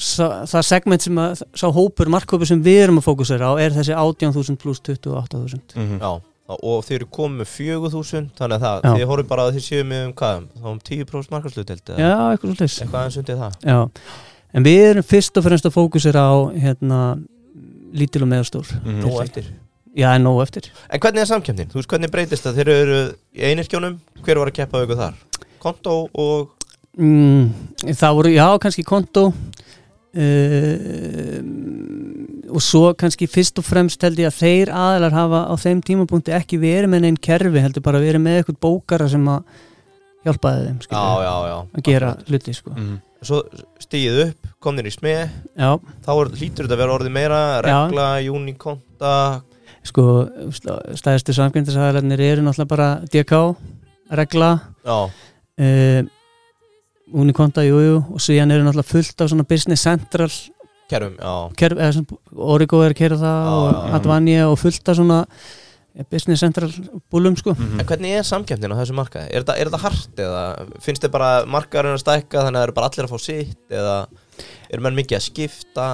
það, það segment sem að sá hópur, markhópur sem við erum að fókusera á er þessi 18.000 pluss 28.000 Mhm. Já, þá- og þeir eru komið með 4.000 þannig að það, þið horfum bara að þið séu með um hvað, þá um 10% markasluteld já, eitthvað aðeins undir það. Já, en við erum fyrst og fremst að fókusera á hérna, lítil og meðastór Mhm. Nú eftir. Já, en nóg eftir. En hvernig er samkjöfnin? Þú veist hvernig breytist það? Þeir eru í einirkjónum, hver var að keppa ykkur þar? Konto og mm, Það voru, já, kannski konto uh, og svo kannski fyrst og fremst held ég að þeir aðlar hafa á þeim tímapunkti ekki verið með neinn kerfi heldur bara verið með eitthvað bókara sem að hjálpaði þeim Já, skilur, já, já. að gera hluti sko. Mhm. Svo stíðið upp, komnir í smið. Já, Þá er, lítur þetta að vera orðið meira Regla, júnikonta sko stæðstu samkvæmdisæðararnir eru náttúrulega bara DK, regla. Já, uh, Unikonta, jú, jú og síðan eru náttúrulega fullt af svona Business Central kerfum, já kerf, Origo er að kera það Já, og. Advanja og fullt af svona eh, Business Central búlum sko Mhm. En hvernig er samkjöfnin á þessu markaði? Er þetta, er þetta hart eða finnst þið bara markaðurinn að stækka þannig að það eru bara allir að fá sitt eða eru menn mikið að skipta?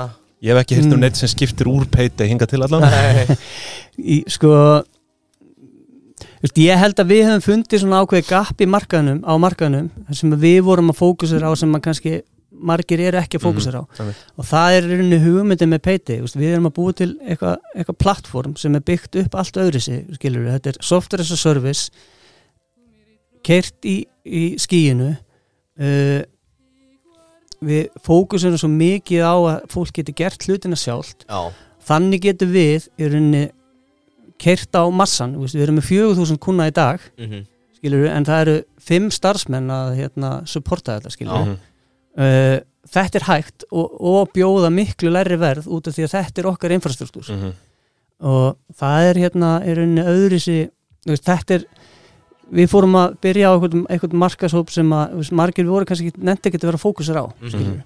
Ég hef ekki hýrt um Mm. neitt sem skiptir úr peiti hinga til allan Nei, í, sko Just, ég held að við hefum fundið svona ákveði gap í markaðnum, á markaðnum sem við vorum að fókusera á sem að kannski margir eru ekki að fókusera á. einmitt. og það er rauninni hugmyndin með peiti Vist, við erum að búa til eitthvað eitthva plattform sem er byggt upp allt öðru sig þetta er software as a service kert í, í skíinu uh, við fókusunum svo mikið á að fólk geti gert hlutina sjálft. Já, þannig getur við í rauninni kert á massan, við erum með 4000 kuna í dag mhm skilur við, en það eru fimm starfsmenn að hérna, supporta þetta skilur við Mhm. uh, þetta er hægt og, og bjóða miklu læri verð út af því að þetta er okkar infrastruktúr Mhm. og það er hérna í rauninni öðri sig, veist, þetta er við fórum að byrja á einhvern, einhvern markashóp sem að veist, margir voru kannski nefndi ekki að vera fókusur á Mhm.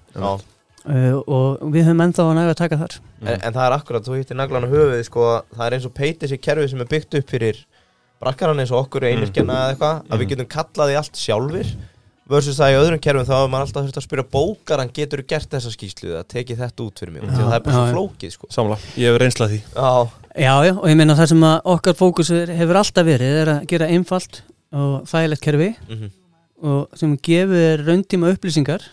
Uh, og við höfum ennþá að næga að taka þar. En, en það er akkurat, þú hittir naglan á höfuðið sko, það er eins og peiti sér kerfið sem er byggt upp fyrir brakkaran eins og okkur einirkjana eða eitthvað, að við getum kallaði allt sjálfir versus það í öðrum kerfum þá er maður alltaf þurft að spyrja bókaran getur þú gert þessa skýslu eða tekið þetta út fyrir mig, Já, því að það er bara já, flókið sko. Samla, ég hef reynslað því. Já, Já, já, og ég meina það sem að okkar fókus er- hefur alltaf verið er að gera einfalt og þægilegt kerfi mhm, og sem gefur þér rauntíma upplýsingar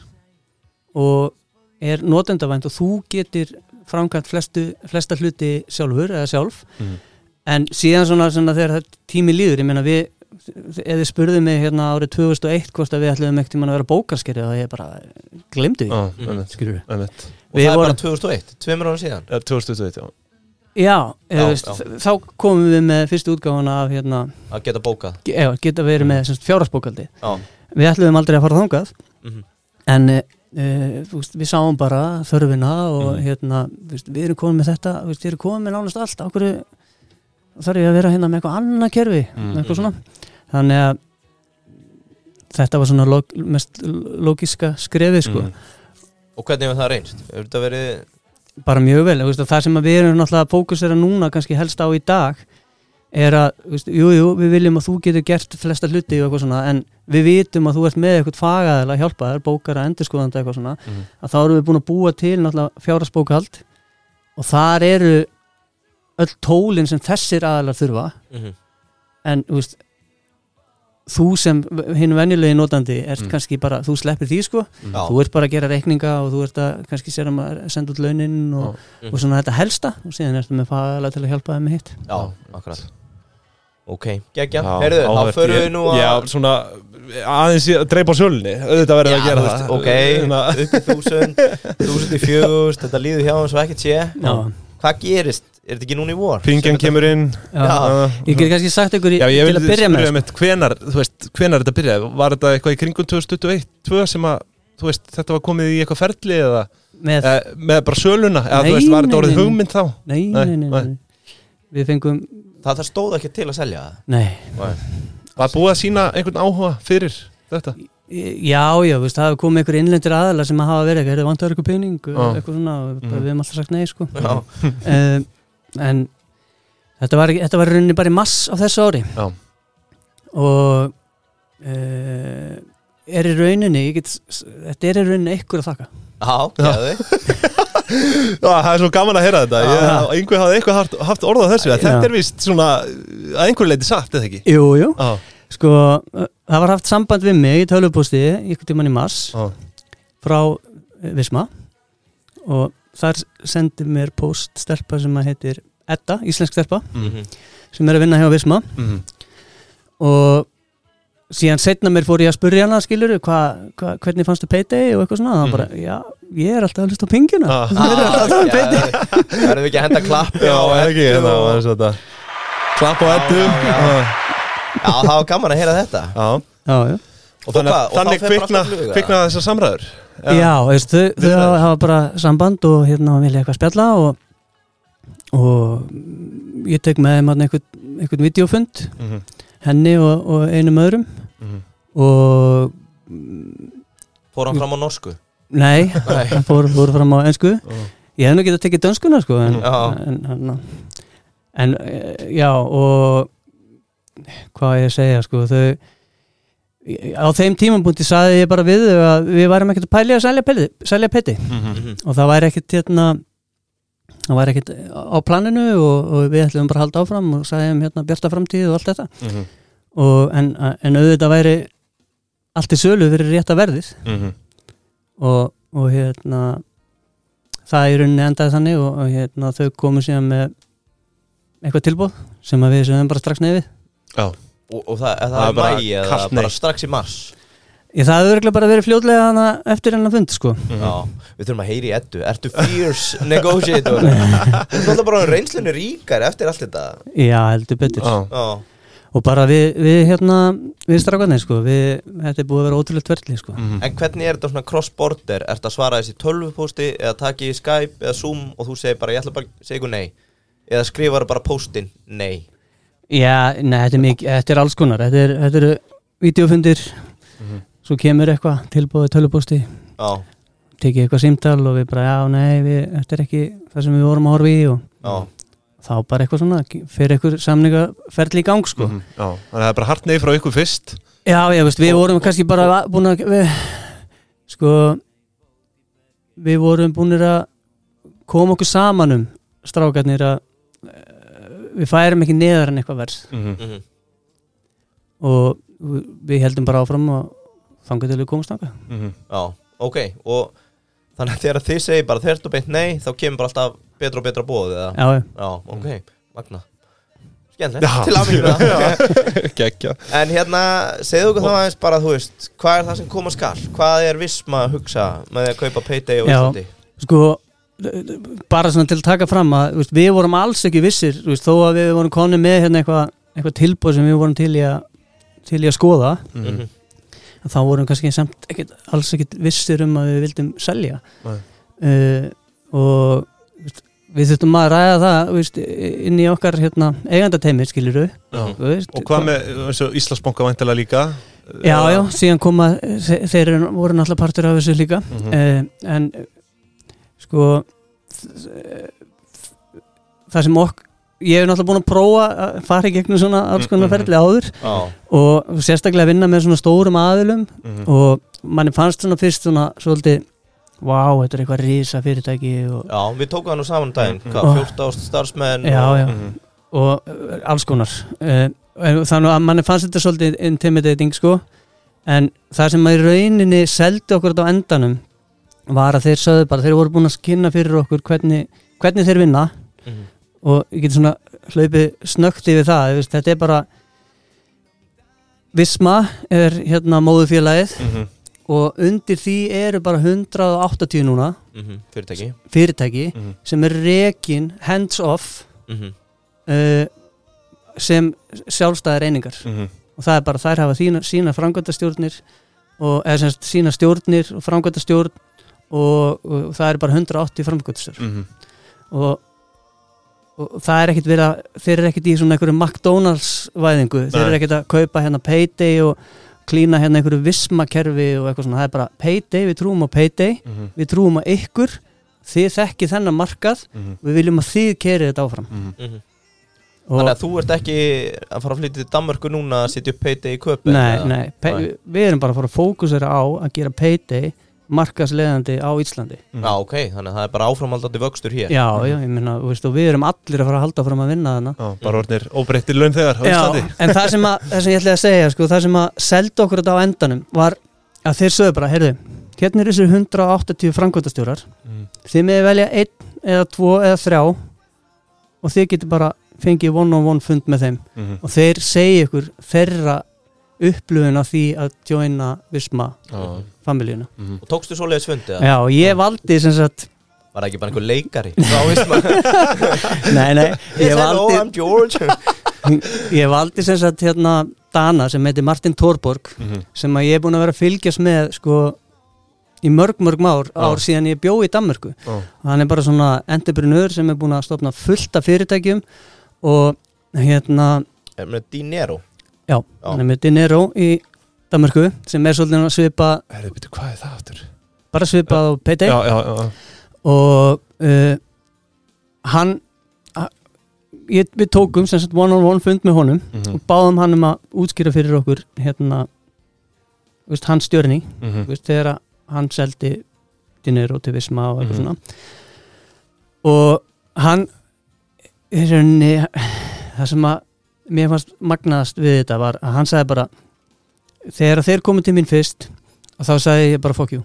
og er notendavænt og þú getur framkvæmt flestu, flesta hluti sjálfur eða sjálf. Mhm. en síðan svona, svona þegar það tími líður ég meina við, ef þið spurðið mig hérna árið 2001 hvort að við ætlum ekkert að vera bókarskerið og ég bara Já, Mhm. einmitt, skilur við og það er bara 2001, tveimur ára síðan? Eh, 2021, já. Já, Já, veist, já. þá komum við með fyrstu útgáfuna af hérna, að geta bókað. Ge- já, geta verið með fjárhagsbókaldi Já, við ætlum aldrei að fara þangað. Mhm, en uh, veist, við sáum bara þörfina og Mhm. hérna veist, við erum komin með þetta, veist, við erum komin með nánast allt okkur þarf ég að vera hérna með eitthvað annað kerfi Mhm. eitthvað svona þannig að þetta var svona log, mest logíska skrefið sko Mhm. og hvernig hefur það reynst? Hefur þetta verið bara mjög vel, það sem við erum náttúrulega að fókusera núna kannski helst á í dag er að, veist, jú, jú, við viljum að þú getur gert flesta hluti og eitthvað svona en við vitum að þú ert með eitthvað fagaðil að hjálpa þér, bókara, endurskoðanda eitthvað svona Mhm. að þá erum við búin að búa til náttúrulega fjárhagsbókald og þar eru öll tólin sem þessir aðalar þurfa mhm, en þú veist þú sem hinn venjulegi notandi ert Mm. kannski bara, þú sleppir því sko. Já, þú ert bara að gera reikninga og þú ert að kannski sér að senda út launin og, Mhm. og svona þetta helsta. Og síðan ertu með fagaðilega til að hjálpa þeim með hitt. Já, akkurat. Ok, geggja, Já, heyrðu, þá förum við nú að Já, svona aðeins að dreipa á sjölunni auðvitað verður að gera þú það. ok, Hérna, upp í þúsund þúsund í fjögust, þetta líður hjá hans og ekkert sé. Já, Hvað gerist? Er þetta ekki núna í vor? Pingjan kemur inn. Já. uh, Ég get kannski sagt ykkur í, Já, til að byrja með sko. hvenar, þú veist, hvenar þetta byrjaði Var þetta eitthvað í kringum 2021 2 sem að, veist, þetta var komið í eitthvað ferli eða? Með, eh, með bara söluna? Eða Nei, veist, var þetta orðið hugmynd þá? Nei, nei, nei, nei, Við fengum, Það, það stóð ekki til að selja það. Nei. Var búið að sína einhvern áhuga fyrir þetta? Já, já, veist, það hefur komið ykkur innlendir aðalar sem að hafa verið eitthvað, er það vantar ykkur pening? Já. eitthvað svona, Mhm. við hefum alltaf sagt nei sko. Já, um, en þetta var, þetta var í rauninni bara í mass á þessu ári. Já. og uh, er í rauninni ég get, þetta er í rauninni ykkur að þakka. Já, það er svo gaman að heyra þetta. Ég, einhver hafði eitthvað haft, haft orð á þessu að Já. þetta er vist svona að einhver leiti satt, eða ekki? Jú, jú, Já, sko uh, það var haft samband við mig í tölvupústi ykkur tíman í mars já, frá Visma. Og þar sendi mér post stelpa sem að heitir Edda, íslensk stelpa mhm, sem er að vinna hjá Visma. Mhm, og síðan setna mér fór ég að spurja hana skilur hva, hva, hvernig fannstu Payday og eitthvað svona. Mhm. það bara, já, ég er alltaf að hlusta á pinguna Já. Þeir eru alltaf að Payday Það erum við ekki að henda klappi Já, á er ekki, Eddu hérna Klapp á eddu. Já, Já, það var gaman að heyra þetta. Já. Já, já, Og þannig? Og þannig kvikna, þessar samræður já veist, þau, þau hafa, bara samband og hérna vilja eitthvað spjalla og, og ég tek með einhvern, einhvern videofund Mhm, henni og, og einum öðrum mhm. og Fór hann fram á norsku nei, Nei. hann fór, fór fram á ensku Já. ég hef nú getað tekið dönskuna sko en, Já. en, en, en eh, já og hvað ég að segja sko þau á þeim tímambúndi saði ég bara við að við værum ekkert að pæli að selja peti. Mhm. Mhm. og það væri ekkert hérna það væri ekkert á planinu og, og við ætlum bara að halda áfram og sagðum hérna bjarta framtíð og allt þetta Mhm, og, en, en auðvitað væri allt í sölu fyrir rétta verðið mhm. og og hérna það í rauninni endaði þannig og, hérna þau komu síðan með eitthvað tilbúð sem að við sögum bara strax nefið Já, Og, og það, það, Það er er bara mæi eða kalt bara strax í mars? Ég það hefur örgulega bara verið fljótlega hana eftir hennar fund sko. Mhm. Já, við þurfum að heyri í eddu. Ertu fierce negotiator? Þú er alltaf bara reynslunni ríkar eftir allt þetta. Já, heldur betur. Já, Já, og bara við, við hérna við strákarnir sko, við, þetta er búið að vera ótrúlega tvertli sko. Mhm. En hvernig er þetta svona cross-border? Ertu að svara þessi tölvupósti eða taki í Skype eða Zoom og þú segir bara, ég ætla bara að segja ykkur nei. Eða skrifar bara póstin nei Já, nei, þetta er mikið, þetta er alls konar. Þetta er, þetta eru videofundir Mhm. svo kemur eitthvað tilbúið tölupósti Já, tekið eitthvað símtal og við bara, já, nei, við, þetta er ekki það sem við vorum að horfa í og já, þá bara eitthvað svona, fyrir eitthvað samningaferli í gang, sko. Mhm, Já, þannig að það er bara hart neyð frá ykkur fyrst. Já, ég veist, við vorum kannski bara búin að, við, sko, við vorum búinir að koma okkur saman um strákarnir að við færum ekki neðar en eitthvað vers Mhm. mhm og við heldum bara áfram og þangar til við komumst náttúrulega. Mhm. Já, ok Og þannig að þegar þið segir bara þegar þú beint nei þá kemur bara alltaf betra og betra bóð eða Já, já. Já, ok, magna Skemmtilegt, Já. til Gekkja En hérna, segðu okkur þá aðeins bara, þú veist Hvað er það sem koma skal? Hvað er Visma að hugsa með að kaupa Payday Já. Íslandi? sko bara svona til að taka fram að veist, við vorum alls ekki vissir veist, þó að við vorum konið með hérna eitthvað eitthva tilbúð sem við vorum til í að til í að skoða Mhm. þá vorum við kannski samt ekkit, alls ekkit vissir um að við vildum selja Nei. uh, og veist, við þurftum að ræða það inn í okkar hérna, eigandateimi skilur Já. við Og hvað með eins og Íslandsbanka væntilega líka Já, já, síðan koma þe- þeir voru náttúrulega partur af þessu líka Mhm. uh, en sko það sem okk ég hef náttúrulega búin að prófa að fara í gegnum svona alls konar Mhm. ferli áður Já, og sérstaklega að vinna með svona stórum aðilum Mhm. og manni fannst svona fyrst svona svolítið Vá, þetta er eitthvað rísa fyrirtæki og, já, við tókum það nú saman um daginn Mhm. Hvað, Og- 14 starfsmenn Já, og... já. Mhm. og uh, alls konar uh, þannig að manni fannst þetta svolítið intimidating sko en það sem að í rauninni seldi okkur þetta á endanum var að þeir sögðu bara, þeir voru búin að skynna fyrir okkur hvernig, hvernig þeir vinna Mhm. og ég get svona hlaupið snögt yfir það, veist, þetta er bara Visma er hérna móðufélagið Mhm. og undir því eru bara 180 núna Mhm, Fyrirtæki fyrirtæki Mhm. sem er rekin hands off uh, sem sjálfstæðar einingar Mhm. og það er bara þær hafa þína, sína framkvæmdastjórnir og eða semst sína stjórnir og framkvæmdastjórn og, og það er bara 180 framkvæmdastjórn Mhm. og, og það er ekkit verið að þeir eru ekkit í svona einhverju McDonalds væðingu, þeir Nei. eru ekkit að kaupa hérna Payday og klína hérna einhverju vismakerfi og eitthvað svona, það er bara Payday, við trúum á Payday Mhm. við trúum á ykkur þið þekkið þennan markað Mhm. við viljum að þið kerið þetta áfram Mhm. Mhm. Þannig að þú ert ekki að fara að flytja til Danmörku núna að setja upp Payday í köpi Nei, nei, Nei. við erum bara að fara að fókusera á að gera payday markasleðandi á Íslandi. Mhm. Já, ok, þannig að það er bara áframaldandi vöxtur hér. Já, já, ég minna, við erum allir að fara að halda fram að vinna þarna. Já, bara orðnir óbreyttir laun þegar á Já, Íslandi. en það sem, að, það sem ég ætlaði að segja sko, það sem að selda okkur þetta á endanum var að þeir sögðu bara, heyrðu hérna er þessir 180 framkvæmdastjórar. Mhm. þið meði velja einn eða tvo eða þrjá og þið getur bara fengið one-on-one fund með þeim. Mhm. og þeir segja ykkur þeirra upplöfun af því að joina Visma Já. familíuna Mhm. Og tókstu svoleiðis fundið? Já, og ég valdi sem sagt Var það ekki bara einhver leikari? Frá Ísland Nei, nei, ég valdi Ég valdi sem sagt hérna Dana sem heitir Martin Thorborg Mhm. sem að ég er búin að vera að fylgjast með sko í mörg mörg ár, ár síðan ég bjó í Danmörku Já. hann er bara svona entrepreneur sem er búin að stopna fullt af fyrirtækjum og hérna Er með Dinero já, Já. hann er með Dinero í Danmörku sem er svolítið að svipa Herðu, byrju, hvað er það aftur? bara svipað á Payday Já, já, já og uh, hann ég, við tókum sem sagt one on one fund með honum Mhm. og báðum hann um að útskýra fyrir okkur hérna veist, hans stjörni, Mhm. þú veist, þegar að hann seldi Dinero til Visma og eitthvað Mhm. svona og hann í rauninni það sem að mér fannst magnaðast við þetta var að hann sagði bara þegar þeir komið til mín fyrst og þá sagði ég bara fuck you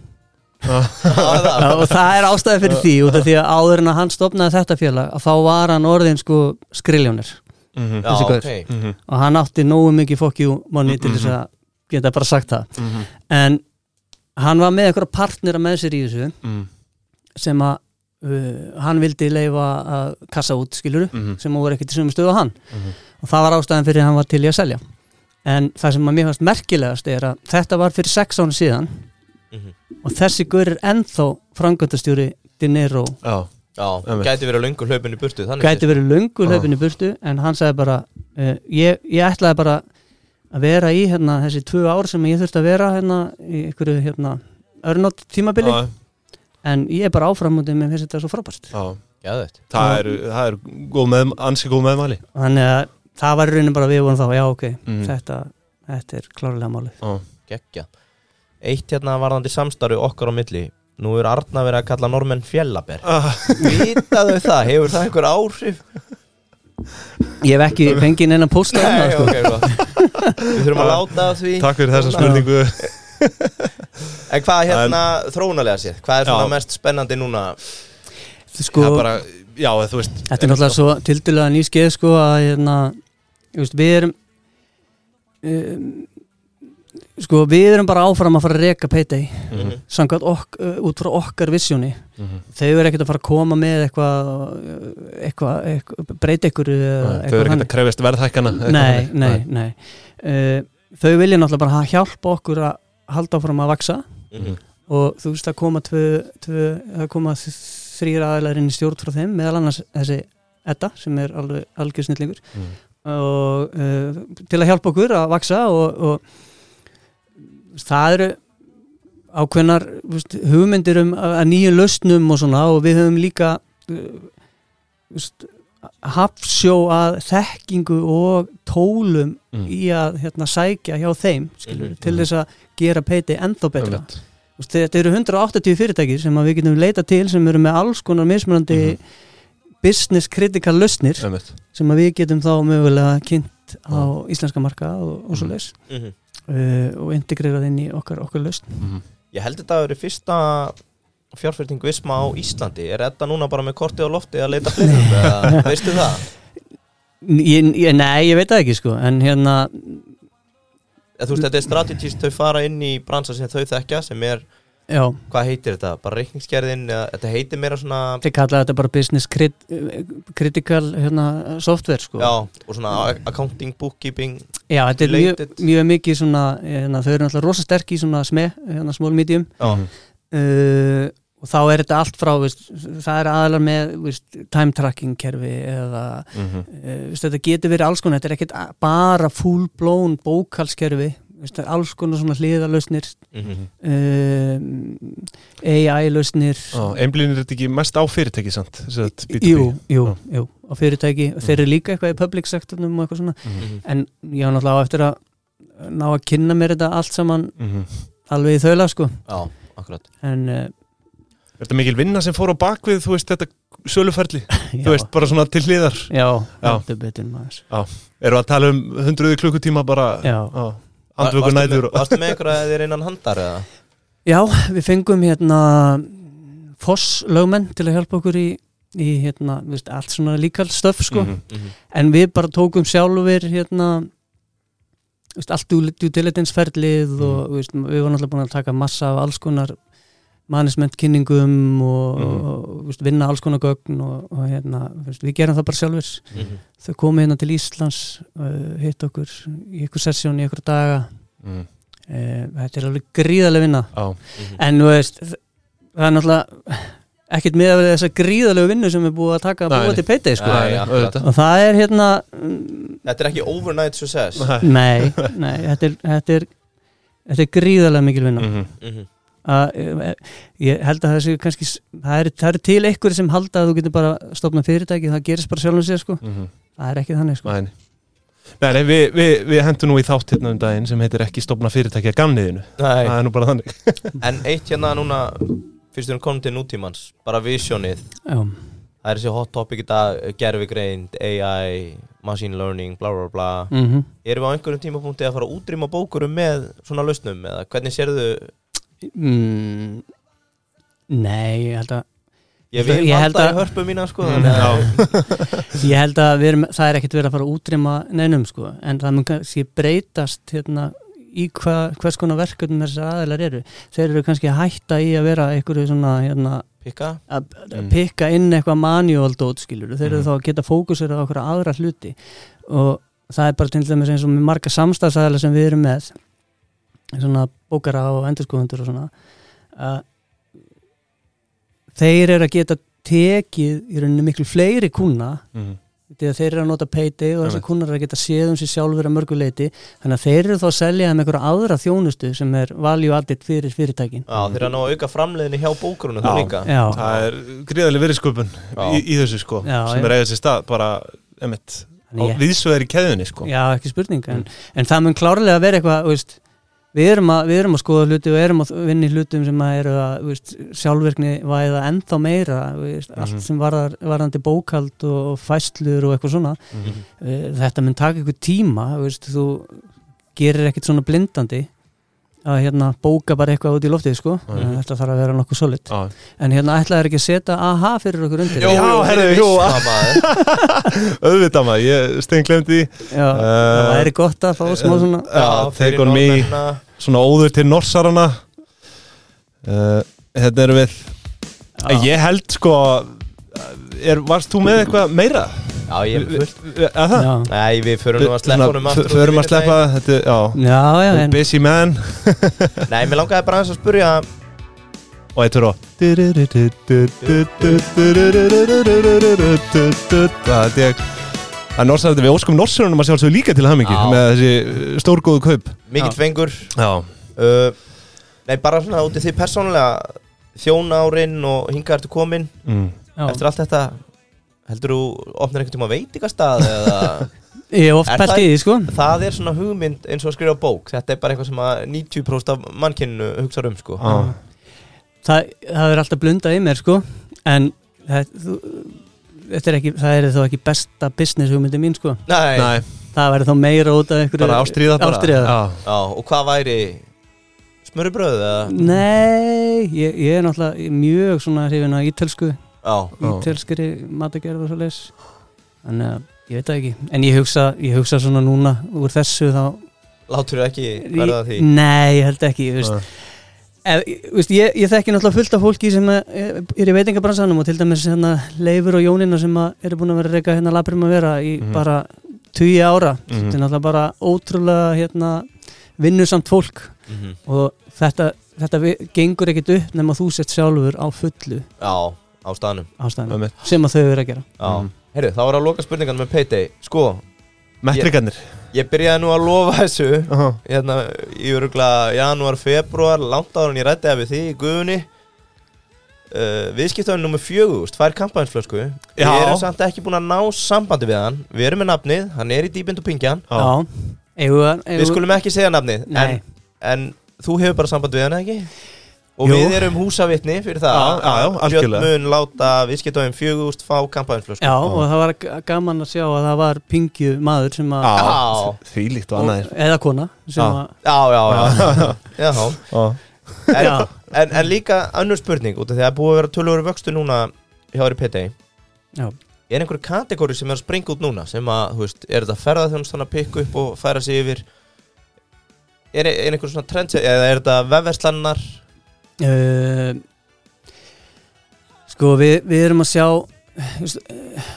og það er ástæði fyrir því út af því að áður en að hann stopnaði þetta félag að þá var hann orðin sko skriljónir Mhm. Já, Þessi gaur. ok Mhm. og hann átti nógu mikið fokkjú manni til þess að geta bara sagt það Mhm. en hann var með einhverja partnera með sér í þessu Mhm. sem að uh, hann vildi leifa að kassa út skiluru Mhm. sem voru ekkert í sömu stöðu og hann Mhm. Og það var ástæðan fyrir að hann var til í að selja. En það sem að mér fannst merkilegast er að þetta var fyrir sex ára síðan. Mhm. og þessi gaur er ennþá frangöndastjóri Dinero Já, Já, gæti verið löngu hlaupin í burtu þannig gæti verið löngu Já. hlaupin í burtu en hann sagði bara uh, ég, ég ætlaði bara að vera í hérna, þessi tvö ár sem ég þurfti að vera hérna, í einhverju hérna, örnótt tímabili. Já, en ég er bara áframöndið með finnst þetta svo frábært. Já. Geðveikt. Það er, það er góð með, ansi góð meðmæli. Þannig að það var í raunin bara við vorum þá já ok, Mhm. þetta, þetta er klárlega málið Já, Gekkja Eitt hérna varðandi samstarfi okkar á milli Nú er Arna verið að kalla normenn fjellaber Ah, Vitaðu það, hefur það einhver áhrif? ég hef ekki fengið neina pósta um það Nei, sko. ok, gott Við þurfum að láta af því Takk fyrir þessa Svona. spurningu En hvað hérna þróunalega séð? Hvað er svona Já. mest spennandi núna? sko, Það er bara, já, þú veist Þetta er náttúrulega svo tildulega nýskeið sko að hérna, ég veist, við erum um, sko við erum bara áfram að fara að reka Payday Mhm. samkvæmt ok, uh, út frá okkar vissjóni Mhm. þau eru ekkert að fara að koma með eitthvað eitthvað, eitthvað breyta ykkur eða Þau eru ekki að krefist verðhækkana nei, nei, nei uh, þau vilja náttúrulega bara hjálpa okkur að halda áfram að vaksa Mhm. og þú veist að koma tvö, tvö að koma þrýra aðeinar inn í stjórn frá þeim, meðal annars þessi Edda sem er alveg algjör snillingur Mhm. og uh, til að hjálpa okkur að vaksa og, og það eru ákveðnar veist, hugmyndir um að nýju lausnum og svona og við höfum líka uh, veist, hafsjó að þekkingu og tólum Mm. í að hérna, sækja hjá þeim skilur, Mhm. til þess að gera peiti ennþá betra Einmitt. Þetta eru 180 fyrirtækir sem að við getum leita til sem eru með alls konar mismunandi Mhm. business critical lausnir sem að við getum þá mögulega kynnt á íslenska marka og, og svo leis Mhm. uh, og integrerað inn í okkar, okkar lausn Mhm. Ég held þetta að vera fyrsta fjárfyrting Visma á Íslandi Er þetta núna bara með kortið á lofti að leita fleirum eða veistu það? ég, ég, Nei, ég veit það ekki sko en hérna, veist, þetta er strategist, þau fara inn í bransa sem þau þekkja sem er, já. hvað heitir þetta? Bara reikningsgerðin, eða, þetta heitir meira svona þeir kalla þetta bara business crit, critical hérna, software sko. Já, og svona accounting, bookkeeping Já, þetta er mjög, mjög mikið svona hérna, þau eru náttúrulega rosa sterk í svona sme hérna, small medium. Uh, og þá er þetta allt frá veist, það er aðalar með veist, time tracking kerfi eða Mhm. uh, veist, þetta getur verið alls konar þetta er ekkert bara full blown bókalskerfi er alls konar svona hliðalausnir mhm. um, AI-lausnir Já, Einblínir þetta ekki mest á fyrirtæki B2B? Jú, jú, Já. jú, á fyrirtæki þeir eru líka eitthvað í public sectornum og eitthvað svona Mhm. en ég var náttúrulega á eftir að ná að kynna mér þetta allt saman Mhm. alveg í þaula sko Já, akkurat en uh, Er þetta mikil vinna sem fór á bakvið, þú veist, þetta söluferli? Þú veist, bara svona til hliðar já, Já. heldur betur maður Erum við að tala um hundruði klukkutíma bara Já. Andvöku nætur með- Varstu með einhverja þér innan handar eða? Já, við fengum hérna Foss lögmenn til að hjálpa okkur í, í hérna, við veist, allt svona líkal stöf sko, Mhm. Mhm. en við bara tókum sjálfur hérna við veist, allt due due diligence ferlið og við, veist, við vorum alltaf búin að taka massa af alls konar management kynningum og, Mhm. og, og veist, vinna alls konar gögn og, og hérna, við, veist, við gerum það bara sjálfur Mhm. þau komu hérna til Íslands uh, hitt okkur í ykkur sessjón í ykkur daga Mhm. uh, þetta er alveg gríðarlega vinna Já, Mhm. en þú veist það er náttúrulega ekkert með að þessa gríðalegu vinnu sem er búið að taka að nei. til peitið sko. Akkurat. auðvitað. og það er hérna mm, Þetta er ekki overnight success Nei. nei, nei þetta, er, þetta, er, þetta er gríðarlega mikil vinna Mhm. Mhm. Að, eh, ég held að það sé kannski það er, það er til einhverju sem halda að þú getur bara stopnað fyrirtæki, það gerist bara sjálfum sér sko. Mhm. það er ekki þannig sko. Nei, nei. Nei, nei, við, við, við hendum nú í þátt hérna um daginn sem heitir ekki stopna fyrirtæki að gamniðinu Nei. Það er nú bara þannig En eitt hérna núna Fyrst við komin til nútímans Bara visionið Já. Það er þessi hot topic í dag Gerfigreind, AI, machine learning Bla bla bla Mm Erum við á einhverjum tímapunkti að fara að útrýma bókurum með svona lausnum Eða hvernig sérðu mm, Nei, ég held að Ég vil Ég held valda í að- hörpu mína sko Mm. Ég held að erum, það er ekkert verið að fara að útrýma neinum sko, en það mun kannski breytast hérna, í hva, hvers konar verkefnum þessar aðeinar eru. Þeir eru kannski að hætta í að vera einhverju svona hérna, Pikka að Mm. pikka inn eitthvað manual dót skilur, þeir eru Mm. þá að geta fókusera á okkur aðra hluti og það er bara til dæmis eins og með marga samstæðsæðilega sem við erum með svona bókara og endurskoðundur og svona að þeir eru að geta tekið í rauninni miklu fleiri kuna Mhm. því að þeir eru að nota payday og þessi Einmitt. kunnar eru að geta séð um sér sjálfur að mörgu leiti þannig að þeir eru þá að selja þeim einhverja aðra þjónustu sem er value added fyrir fyrirtækin Já, þeir eru að ná að auka framleiðinni hjá bókurunum Já. þú líka Já, Það er gríðarlega verið Já. í, í þessu sko Já, sem er eigað sér stað bara, emitt, ég- viðsvegar í keðunni sko já, ekki spurning en, Mm. en það mun klárlega vera eitthvað þú veist, við, erum að, við erum að skoða hluti og erum að vinna í hlutum sem að eru að veist, sjálfvirkni væða ennþá meira veist, Mhm. allt sem varðar, varðandi bókald og fæslur og eitthvað svona Mhm. Eh, þetta mun taka ykkur tíma veist, þú gerir ekkert svona blindandi að hérna bóka bara eitthvað út í loftið sko þetta þarf að vera nokkuð solid Já. en hérna ætlaði ekki að setja aha fyrir okkur undir Jó, Já, herðu, jú. Auðvitað maður, ég stein glemt því Já, Eh, það væri gott að fá smá svona Já, me Norðmennina. svona óður til norsarana uh, Þetta erum við Já. Ég held sko er, Varst þú með eitthvað meira? Já, ég er fullt það? Já, Nei, við förum nú að sleppa honum aftur út í Förum að vinnudaginn. sleppa þetta, já já, já en, Busy man Nei, mér langaði bara aðeins að spurja Og eitt fyrir Það er ég Það er norsarandi, við óskum norsarunum að sjálfsögðu líka til hamingi Já. með þessi stórgóðu kaup Mikill fengur Já, uh, Nei, bara svona út í því persónulega Þjóna árin og hinga ertu komin mm. já. Eftir allt þetta Heldur þú opnar einhvern tíma veitingastað eða Ég hef oft pælt í því sko. Það er svona hugmynd eins og að skrifa bók. Þetta er bara eitthvað sem að 90% af mannkynnu hugsa um sko. Já. það, það er alltaf blundað í mér sko. En það, þú, þetta er ekki, það er þá ekki besta business hugmyndi mín sko. Nei, Nei, það væri þá meira út af einhverju bara ástríða bara. ástríða. Já. Já, og hvað væri smörubröð eða? Nei, ég, ég er náttúrulega mjög svona hrifin að ítölsku Ítalskri matagerð og svo leis þannig að ég veit það ekki. En ég hugsa, ég hugsa svona núna úr þessu þá látur þú ekki verða því? Nei, ég held ekki, ég veist. Ég, ég þekki náttúrulega fullt af fólki sem er, er í veitingabransanum og til dæmis hérna, Leifur og Jónina sem að eru búin að vera að reyka hérna labrum að vera í Mhm. bara 20 ára. Mhm. þetta er náttúrulega bara ótrúlega hérna, vinnusamt fólk. Mhm. og þetta, þetta gengur ekkit upp nema þú sett sjálfur á fullu. Já, á staðnum. Ástæðinu Einmitt. sem að þau eru að gera. Já, Mhm. heyrðu, þá var að loka spurningan með Payday. Sko, Metrikarnir. ég byrjaði nú að lofa þessu. Aha. Hérna, í örugla janúar, februar Langt ára en ég rætti það við því í guðunni uh, Viðskiptöðin nummer fjögust Tvær kampaðinsflösku Við erum samt ekki búin að ná sambandi við hann. Við erum með nafnið, hann er í dýbind og pingjan við- skulum ekki segja nafnið en, Nei, en þú hefur bara samband við hann ekki? Og Jú. við erum húsavitni fyrir það Já, já, já, algjörlega. Björn mun láta viðskiptöðin fjögust fá kampaðinsflösku já, og það var gaman að sjá að það var pingju maður sem að. Því líkt og annað eða kona sem Já. að Já, já, já, já. Já. En, en, en líka önnur spurning út af því að það er búið að vera tölur vöxtu núna hjá RPT Já. Er einhverju kategóri sem er að springa út núna sem að, þú veist, er þetta ferðarþjónustan að pikka upp og færa sig yfir Er, er einhver svona trend eða er þetta vefverslannar Uh, sko við, við erum að sjá uh,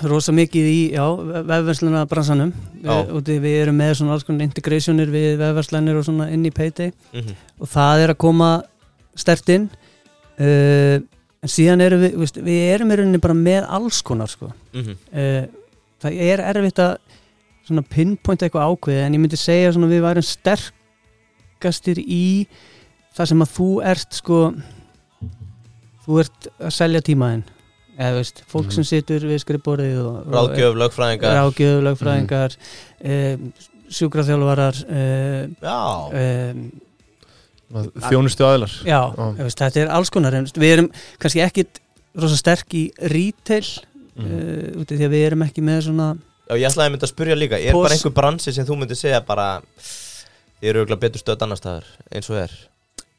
rosa mikið í vefversluna bransanum við, við erum með svona alls konar integrationir við vefverslanir og svona inn í Payday mm -hmm. og það er að koma stert inn uh, en síðan erum við veist, við erum í rauninni bara með alls konar sko. Mhm. uh, það er erfitt að svona pinpoint eitthvað ákveði en ég myndi segja svona við værum sterkastir í það sem að þú ert sko þú ert að selja tímaðinn eða veist, fólk Mhm. sem situr við skrifborðið og, Ráðgjöf, lögfræðingar ráðgjöf, lögfræðingar mm. sjúkraþjálfarar uh, Já, um, Þjónustu aðilar já, Já. veist, þetta er alls konar við erum kannski ekkit rosa sterk í retail Mhm. uh, út af því að við erum ekki með svona já ég ætlaði að mynda að spurja líka Er Pos- bara einhver bransi sem þú myndir segja bara Þið eru auðvitað betur stöð annar staðar eins og er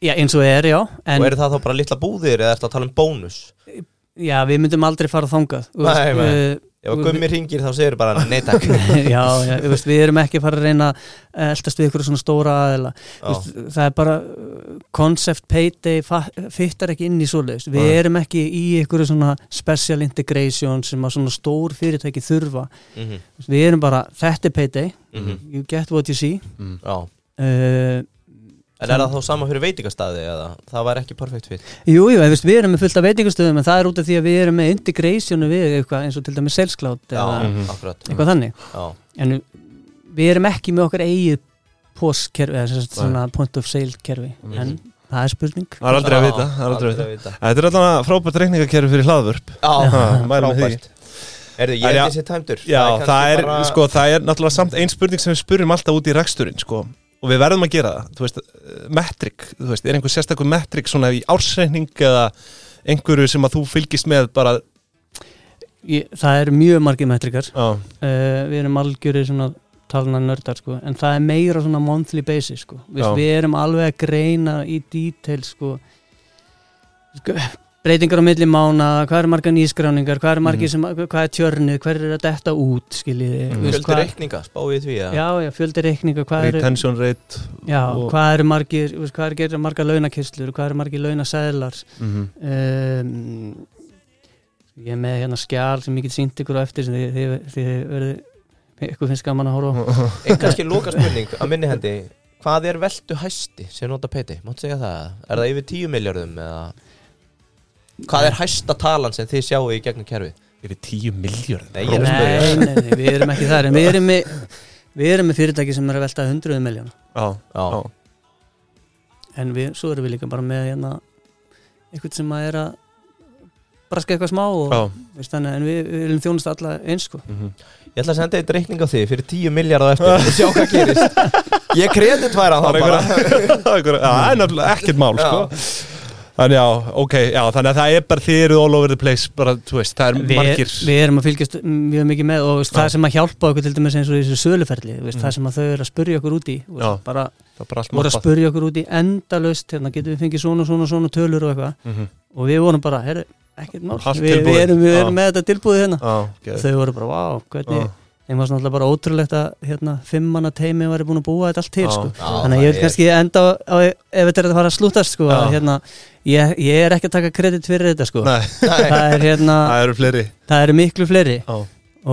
Já, eins og er, já en, Og eru það þá bara litla búðir eða ertu að tala um bónus? Já, við myndum aldrei fara þangað þú Nei, nei. við- Ef að gummi ringir þá segir bara nei takk. Já, já, þú veist, við erum ekki fara að reyna að eldast við ykkur svona stóra aðeila veist, það er bara uh, concept payday fittar ekki inn í svoleiðis. Við Nei. erum ekki í ykkur svona special integration sem að svona stór fyrirtæki þurfa. Mhm, Þú veist, við erum bara, þetta er payday. Mhm, you get what you see. Mm. Já. Uh, En er það þá sama fyrir veitingastæði eða það var ekki perfekt fit? jú, jú, þú veist, við erum með fullt af veitingastöðum en það er út af því að við erum með integrationu við eitthvað eins og til dæmis Já, eða Mhm. akkurat eitthvað þannig Já, en við erum ekki með okkar eigið postkerfi, eða sem sagt Nei. svona point of sale kerfi Mhm. en það er spurning Það er aldrei að vita, það er aldrei að vita. vita Þetta er allavega frábært reikningakerfi fyrir hlaðvörp Já, frábært ég er já- ekki sér tæmdur Já, það er, bara- sko, það er náttúrulega samt ein spurning sem við spurum alltaf út í reksturinn sko. Og við verðum að gera það. Þú veist, eh, metrik, þú veist, er einhver sérstakur metrik svona í ársreikning eða einhverju sem að þú fylgist með bara, Ég, það er mjög margir metrikar. Uh, við erum algjörir svona talna nördar sko, en það er meira svona monthly basis sko. Vist, við erum alveg að greina í detail sko, sko breytingar á milli mána, hvað er margar nýskráningar hvað er margir Mhm. sem, hvað er tjörnið hvað er að detta út, skiljið Mhm. Fjöldi reikninga, spáið því eða? já, já, fjöldi reikninga hvað er, retention rate já, og- hvað eru veist, hvað er gerir margar launakistlur hvað eru margir launasæðlar mm um, ég er með hérna skjál sem ég get sínt ykkur á eftir sem þið, þið, þið verið ykkur finnst gaman að horfa Einn kannski loka spurning að minni hendi Hvað er veldu hæsti sem nota peiti? Máttu segja það? Er það yfir 10 miljardum eða Hvað er hæsta talan sem þið sjáu í gegnum er það 10 miljörð Nei, nei, nei, við erum ekki þar en við erum með, við erum með fyrirtæki sem er að velta 100 miljón já, Já, já, en við, svo erum við líka bara með hérna eitthvað sem að er að braska eitthvað smá og, veist, þannig, en við, við viljum þjónast alla eins sko. mhm. Ég ætla að senda eitt reikning á þig fyrir 10 miljard á eftir og sjá hvað gerist. Ég kreditværa Það það er bara. það er ekkert mál sko. Þannig já, ok, já, þannig að það er bara þið eruð all over the place, bara, þú veist, það er við, margir við erum að fylgjast mjög mikið með og veist, það sem að hjálpa okkur til dæmis eins og þessu söluferli veist, Mhm. það sem að þau eru að spurja okkur út í Já. veist, bara bara voru að spurja okkur út í endalaust hérna getum við fengið svona, svona, svona tölur og eitthvað Mhm. og við vorum bara, herru, ekkert mál Allt við, erum, við erum með þetta tilbúið hérna og þau voru bara, vá, hvernig. Þeim var náttúrulega bara ótrúlegt að hérna, fimmanna teimi var búin að búa þetta allt til sko. Þannig að ég vil kannski enda á, á, ef þetta er að fara að slútast sko, að, hérna, ég, ég er ekki að taka kredit fyrir þetta sko. Nei, það er hérna það eru fleiri. það eru miklu fleiri. Já,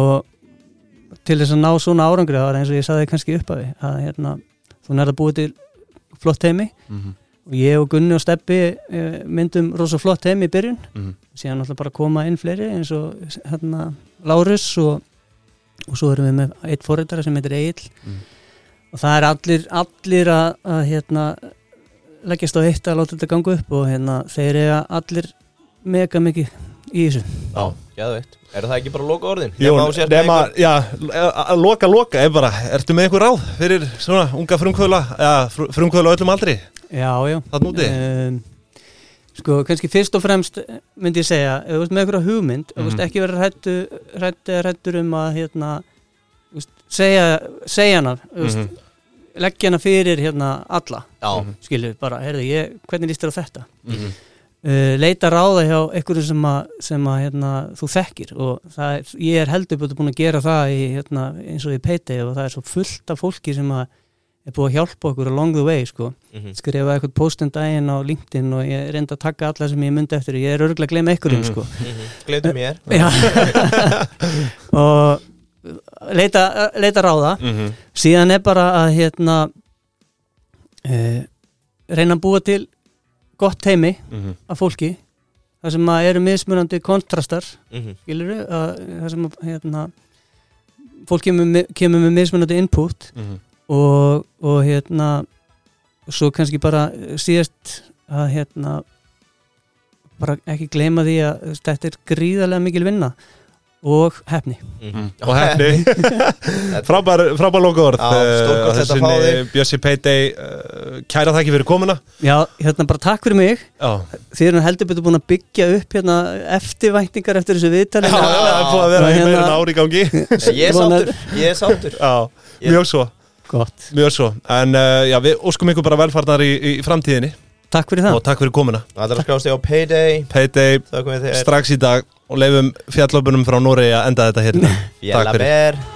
og til þess að ná svona árangri það var eins og ég saði kannski upp af því að hérna, þú nærða búið til flott heimi mhm, og ég og Gunni og Steppi eh, myndum rosa flott heimi í byrjun. Mhm. síðan náttúrulega bara koma inn fleiri eins og hérna Lárus og, og svo erum við með eitt fóreitara sem heitir Egil Mm. og það er allir, allir að, að hérna, leggjast á eitt að láta þetta ganga upp og hérna, þeir eru allir mega mikið í þessu Já, geðveikt Er það ekki bara loka orðin? Jú, Nema já, að loka, loka er bara, ertu með einhver ráð fyrir svona unga frumkvöla, eða frumkvöla á öllum aldri, Já, já þarna úti? um, Sko, kannski fyrst og fremst myndi ég segja, ef þú veist með einhverja hugmynd mm Mhm. ekki vera hrættu hrættu, hrættur um að hérna, veist, segja, segja hana mm Mhm. leggja hana fyrir hérna alla Já, Mhm. skilur, bara, heyrðu, ég, hvernig líst þér á þetta Mhm. uh, leita ráða hjá einhverju sem að, sem að hérna, þú þekkir og það, ég er heldur búin að gera það í, hérna, eins og í Payday og það er svo fullt af fólki sem að er búið að hjálpa okkur along the way sko mhm. skrifa eitthvað postum daginn á LinkedIn og ég reynda að taka alla sem ég myndi eftir ég er örgulega að gleyma einhverjum Mhm. sko Mhm. Gleymdu mér Já. og leita, leita ráða Mhm. síðan er bara að hérna uh, reyna að búa til gott heimi Mhm. af fólki þar sem að eru mismunandi kontrastar Mhm. skilur þar sem að hérna fólk kemur, kemur með mismunandi input Mhm. Og, og hérna svo kannski bara síðast að hérna bara ekki gleyma því að þetta er gríðarlega mikil vinna og hefni Mhm. og hefni frábær, frábær loka orð Já, stórkostlegt að fá þig. Bjössi Payday, uh, kæra þakki fyrir komuna. Já, hérna bara takk fyrir mig. Já, þið erum heldur betur búin að byggja upp hérna eftirvæntingar eftir þessu viðtali. Já, já, það er búið að vera í hérna- meira en ári í gangi. Ég er sáttur, ég er sáttur. Já, Ég- mjög svo Gott. Mjög svo, en uh, já, við óskum ykkur bara velfarnar í, í framtíðinni. Takk fyrir það. Og takk fyrir komuna. Það er að skrást ég á Payday. Payday. Þakkum við þér. Strax í dag og leifum fjallöpunum frá Nóri að enda þetta hérna. Takk fyrir. Fjallaber